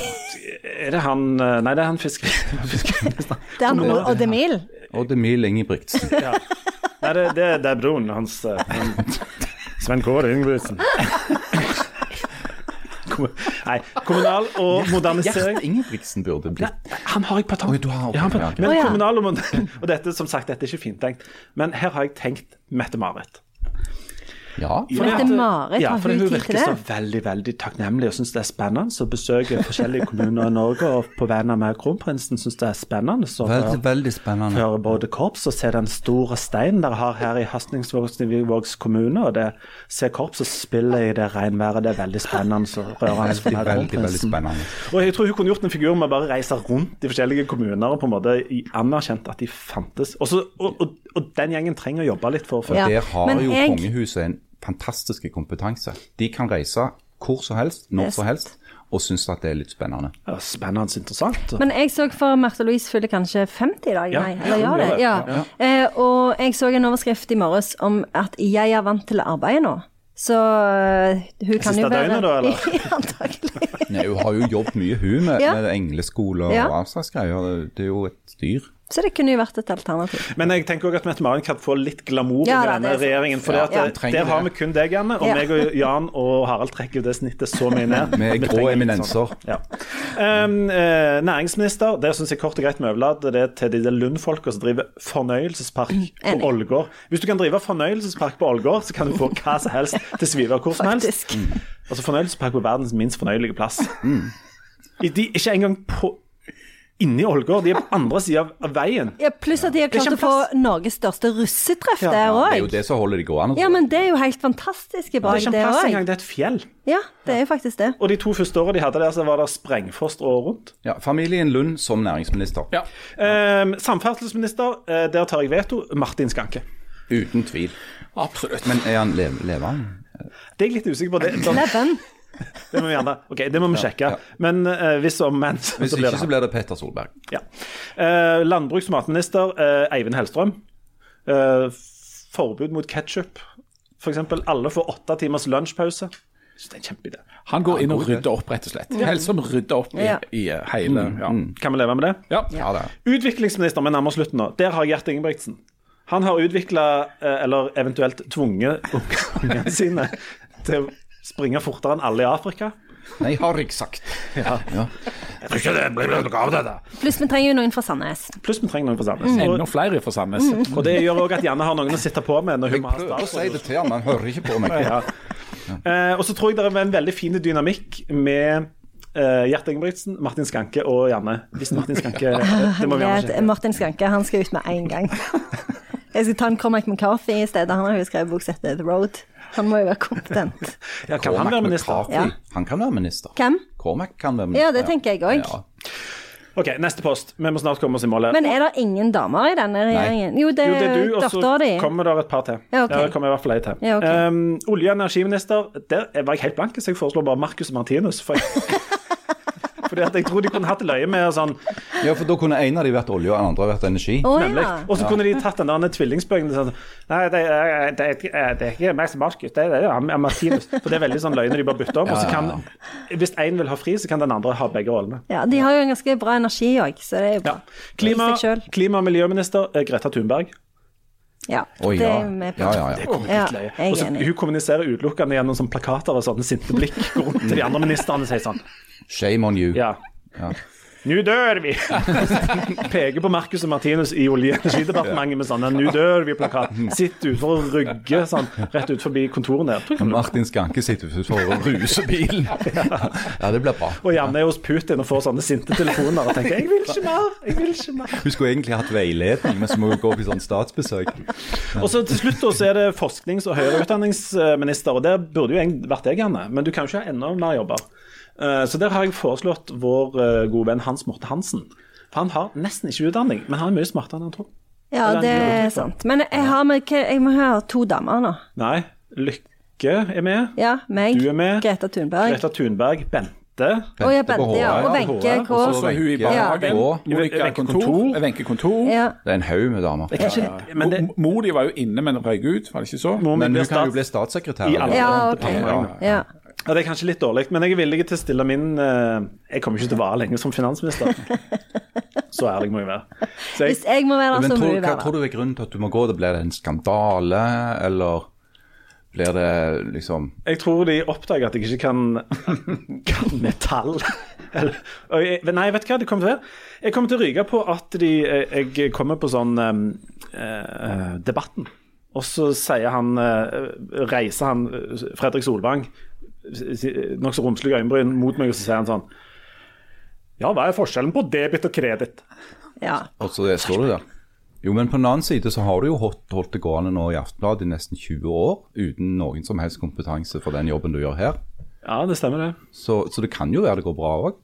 Er det han eh, Nei, det er han fisker fiskeriministeren. det er han Odd Emil. Odd Emil Ingebrigtsen. Ja. Nei, det, det, det er broren hans. eh, han- Sven Kåre Ingebrigtsen. Nei, kommunal- og modernisering Gjert Ingebrigtsen burde blitt Han har jeg på tanken. Ja. Men kommunal og, og dette, som sagt, dette er ikke fintenkt. Men her har jeg tenkt Mette-Marit. Ja. For at- Mette-Marit, ja, for hun hun virker så veldig veldig takknemlig og syns det er spennende å besøke forskjellige kommuner i Norge. Og på vegne av kronprinsen syns det er spennende å Veldig, høre- veldig spennende. føre både korps og se den store steinen dere har her i Hastningsvågs kommune. Og det, se korpset spille i det regnværet. Det er veldig spennende og rørende Veldig, veldig, veldig spennende. Og jeg tror hun kunne gjort en figur med å bare reise rundt de forskjellige kommuner og på en måte anerkjent at de fantes. Også, og, og, og den gjengen trenger å jobbe litt for å få Ja, Der har jo jeg- kongehuset en fantastisk kompetanse. De kan reise hvor som helst, når som helst, og synes at det er litt spennende. ja, Spennende interessant. Men jeg så for Martha Louise fyller kanskje 50 i dag, Ja. nei? Eller gjør det? Ja. Ja. Eh, og jeg så en overskrift i morges om at jeg er vant til å arbeide nå. Så eh, hun kan Siste jo være døgnet da, eller? Ja, Antagelig. Nei, hun har jo jobbet mye, hun, med, Ja. med engleskole og Ja. avslagsgreier. Det- Det er jo et styr. Så det kunne jo vært et alternativ. Men jeg tenker også at Mette-Marit kan få litt glamour Ja, med denne det er regjeringen. For Ja. Ja. eh, der har vi kun deg, Janne. Og Ja. meg og Jan og Harald trekker jo det snittet så mye ned. Vi er Vi grå eminenser. Ja. Um, eh, næringsminister, der syns jeg kort og greit vi overlater det til de der Lund-folka som driver fornøyelsespark på enig. Ålgård. Hvis du kan drive fornøyelsespark på Ålgård, så kan du få hva som helst til Sviver hvor som helst. Faktisk. Altså fornøyelsespark på verdens minst fornøyelige plass. I- De er ikke engang på inni Ålgård, de er på andre sida av veien. Ja, pluss at de har er klart å få. Norges største russetreff Ja, der Det er jo det som holder de gående. Ja, men det er jo helt fantastisk Det bra, er ikke en det plass engang, det er et fjell. Ja, det er jo faktisk det. Og de to første åra de hadde der, så var det sprengfost året rundt. Ja, familien Lund som næringsminister. Ja. Eh, samferdselsminister, eh, der tar jeg veto. Martin Skanke. Uten tvil. Absolutt. Men er han levende? Det er jeg litt usikker på. Det, Leven. det må vi gjerne Ok, det må vi sjekke. ja. Men uh, hvis og men, så, Hvis så blir ikke så blir det Petter Solberg. Ja. Uh, landbruks- og matminister uh, Eivind Hellstrøm. Eh, forbud mot ketsjup, f.eks. Alle får åtte timers lunsjpause. Så det er en kjempeidé. Han går inn og rydder opp, rett og slett. Helst som rydder opp i, i hele hele ja. Kan vi leve med det? Ja. Ja, det er. Utviklingsminister, vi nærmer oss slutten nå. Der har Gjert Ingebrigtsen. Han har utvikla, eller eventuelt tvunget ungene sine til springe fortere enn alle i Afrika. Nei, har jeg sagt. Ja. Ja. Jeg tror ikke det blir noe av dette. Pluss vi trenger jo noen fra Sandnes. Pluss vi trenger noen fra Sandnes. Enda flere fra Sandnes. og det gjør òg at Janne har noen å sitte på med når hun Jeg må ha prøver å si det til han, han hører ikke på meg. Ja. Eh, og så tror jeg det er en veldig fin dynamikk med eh, Gjert Ingebrigtsen, Martin Skanke og Janne. Hvis Martin Skanke Det må vi gjerne. Martin Skanke han skal ut med en gang. Jeg skal ta en Cormac McCarthy i stedet. Han har jo skrevet bok som heter The Road. Han må jo være kompetent. Ja, kan han være minister? Ja. Han kan være minister. Hvem? Cormac kan være minister. Ja, det tenker jeg òg. Ja. OK, neste post. Vi må snart komme oss i mål. Men er det ingen damer i denne regjeringen? Jo, det Jo, det er du, og så kommer det et par til. Ja, ok. det kommer i hvert fall ei til. Ja, ok. um, olje- og energiminister, der var jeg helt blank, så jeg foreslår bare Marcus Martinus. For jeg, fordi at jeg tror de kunne hatt løye med sånn ja, for da kunne en av de vært olje, og den andre vært energi. Oh, Nemlig. ja. Og så kunne de tatt den der tvillingspøken sånn, Nei, det, det, er- det er ikke som Marcus, det er, det er Martinus. For det er veldig sånn løye når de bare bytter om. Og så kan, hvis én vil ha fri, så kan den andre ha begge rollene. ja. De har jo en ganske bra energi òg, så det er jo Ja. bra. Klima, seg selv. klima- og miljøminister er Greta Thunberg. Ja, Oi, det er med på. Ja, ja, ja. Det kommer Ja, litt løye. jeg er Og. Hun kommuniserer utelukkende gjennom sånne plakater og sånne sinte blikk. Rundt til de andre ministrene og sier sånn Shame on you. Ja. Ja. Nå dør vi! Peker på Marcus og Martinus i Olje- og energidepartementet med sånn 'Nå dør vi'-plakat. Sitter utenfor og rygger sånn rett ut forbi kontoret der. Martin Skanke sitter for å ruse bilen. Ja, det blir bra. Og Janne er hos Putin og får sånne sinte telefoner og tenker 'Jeg vil ikke mer', jeg vil ikke mer'. Hun skulle egentlig hatt veiledning, men så må hun gå på sånn statsbesøk. Og så til slutt så er det forsknings- og høyere utdanningsminister, og der burde jo vært deg, Janne. Men du kan jo ikke ha enda mer jobber. Eh, Så der har jeg foreslått vår eh, gode venn Hans Morte Hansen. For han har nesten ikke utdanning, men han er mye smartere enn han tror. Ja, det er sant. Men jeg, har med, jeg må ha to damer nå. Nei, Lykke er med. Ja, meg, Du er med. Greta Thunberg. Greta Thunberg, Bente. Å ja, Bente, ja. Og ja. Wenche K. Og Så er hun i barnehagen. Monica Wenche kontor. kontor. Wenche kontor. Ja. Det er en haug med damer. Ja, men det, Mor di var jo inne, men røyk ut, var det ikke så? Men hun kan jo bli statssekretær. i alle Ja, ok. Ja. Ja, det er kanskje litt dårlig, men jeg er villig til å stille min eh, Jeg kommer ikke til å vare lenge som finansminister. Så ærlig må jeg være. Så jeg, Hvis jeg må være så må du være. hva tror du er grunnen til at du må gå? Det Blir det en skandale, eller blir det liksom jeg tror de oppdager at jeg ikke kan, kan metall. Eller, jeg, nei, vet du hva det kommer til å være? Jeg kommer til å ryke på at de, eh, jeg kommer på sånn eh, eh, Debatten. Og så sier han Reiser han Fredrik Solvang nokså romslige øyenbryn mot meg, og så sier han sånn Ja, hva er forskjellen på debit og kreditt? Ja. Og så det- står du der. Jo, men på den annen side så har du jo holdt, holdt det gående nå i Aftenbladet i nesten 20 år uten noen som helst kompetanse for den jobben du gjør her. Ja, det stemmer det. Så, så det kan jo være det går bra òg.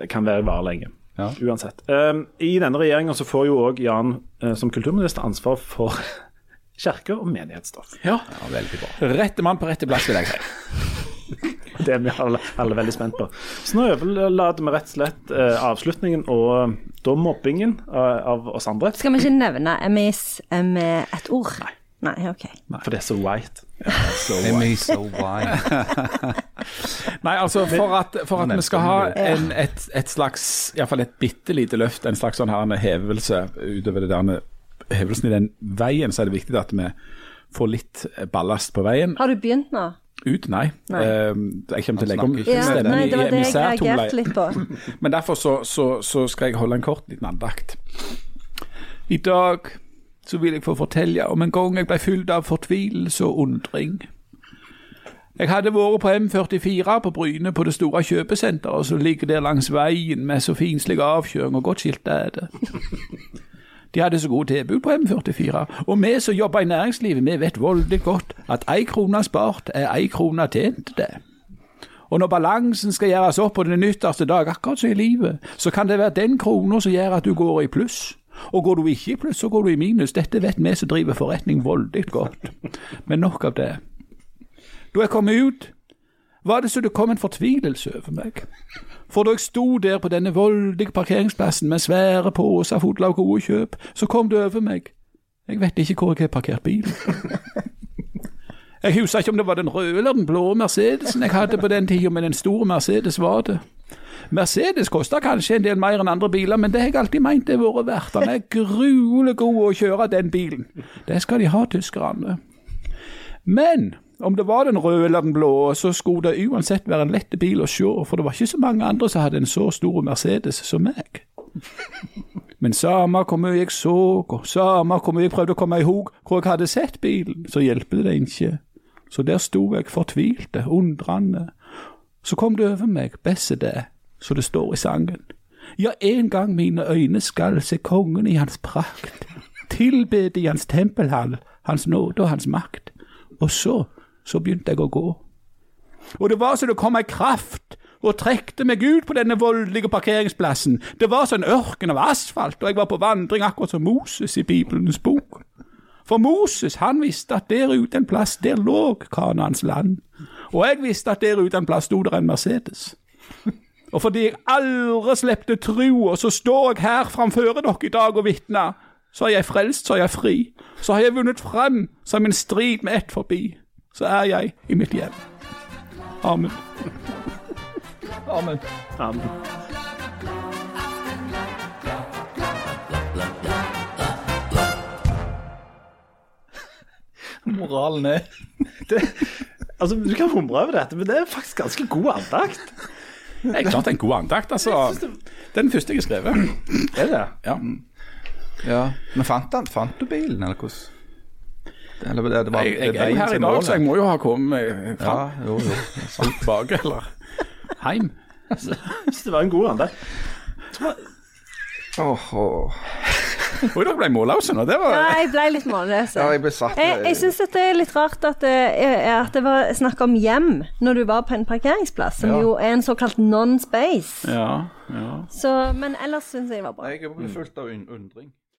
Det kan være vare lenge. Ja. Uansett. Um, I denne regjeringa så får jo òg Jan eh, som kulturminister ansvar for kirker og menighetsstoff. Ja. Ja, veldig bra. Rette mann på rette plass, vil jeg si. Det er vi alle, alle veldig spent på. Så nå overlater vi rett og slett eh, avslutningen og eh, da mobbingen eh, av oss andre. Skal vi ikke nevne Emmys eh, med et ord? Nei. Nei, ok. For det er så white. Ja, so white. Nei, altså for at, for at vi skal ha en, et, et slags, iallfall et bitte lite løft, en slags sånn her hevelse utover det der hevelsen i den veien, så er det viktig at vi får litt ballast på veien. Har du begynt nå? Ut, nei. Nei. Uh, jeg kommer til å legge om Ja, stemmen nei, det var det jeg reagerte litt på. Men derfor så, så, så skal jeg holde en kort liten andakt. I dag så vil jeg få fortelle om en gang jeg ble fylt av fortvilelse og undring. Jeg hadde vært på M44 på Bryne på det store kjøpesenteret som ligger der langs veien med så finslig avkjøring og godt skilta er det. De hadde så gode tilbud på M44, og vi som jobber i næringslivet, vi vet voldig godt at ei krone spart er ei krone tjent, det. Og når balansen skal gjøres opp på den nytteste dag, akkurat som i livet, så kan det være den krona som gjør at du går i pluss. Og går du ikke i pluss, så går du i minus. Dette vet vi som driver forretning voldig godt. Men nok av det. Da jeg kom ut, var det så det kom en fortvilelse over meg. For da jeg sto der på denne voldige parkeringsplassen med svære poser fulle av gode kjøp, så kom det over meg. Jeg vet ikke hvor jeg har parkert bilen. Jeg husker ikke om det var den røde eller den blå Mercedesen jeg hadde på den tida, men en stor Mercedes var det. Mercedes koster kanskje en del mer enn andre biler, men det har jeg alltid meint det har vært verdt. Den er gruelig god å kjøre, den bilen. Det skal de ha, tyskerne. Men om det var den røde eller den blå, så skulle det uansett være en lett bil å se, for det var ikke så mange andre som hadde en så stor Mercedes som meg. Men samme hvor mye jeg så, og samme hvor mye jeg prøvde å komme i hug hvor jeg hadde sett bilen, så hjelper det ikke. Så der sto jeg fortvilte, undrende. Så kom det over meg, besse det, så det står i sangen. Ja, en gang mine øyne skal se kongen i hans prakt, tilbede i hans tempelhall, hans nåde og hans makt. Og så, så begynte jeg å gå. Og det var så det kom ei kraft og trekte meg ut på denne voldelige parkeringsplassen. Det var som en ørken av asfalt, og jeg var på vandring akkurat som Moses i Bibelens bok. For Moses han visste at der ute en plass, der lå Kanans land. Og jeg visste at der ute en plass sto der en Mercedes. Og fordi jeg aldri slepte trua, så står jeg her framfor dere i dag og vitner. Så er jeg frelst, så er jeg fri. Så har jeg vunnet frem som en strid med ett forbi. Så er jeg i mitt hjem. Amen. Amen. Amen. Moralen er Det, altså, du kan humre over dette, men det er faktisk ganske god andakt. Det er klart det er en god andakt, altså. Det er den første jeg har skrevet. Er det? Ja. Ja. Men fant, han, fant du bilen, eller hvordan? Det- Eller det, det var, Jeg, jeg jeg er her i dag, så jeg må jo ha kommet fram Ja, jo, jo. tilbake, eller heim. Hvis det var en god andakt. Åh, åh. Oi, dere ble målløse nå. Det var Ja, jeg ble litt målløs. Ja, jeg ble satt Jeg, jeg syns det er litt rart at det, at det var snakk om hjem når du var på en parkeringsplass, som Ja. jo er en såkalt non-space. Ja, ja. Så, men ellers syns jeg det var bra. Jeg er fullt av un- undring.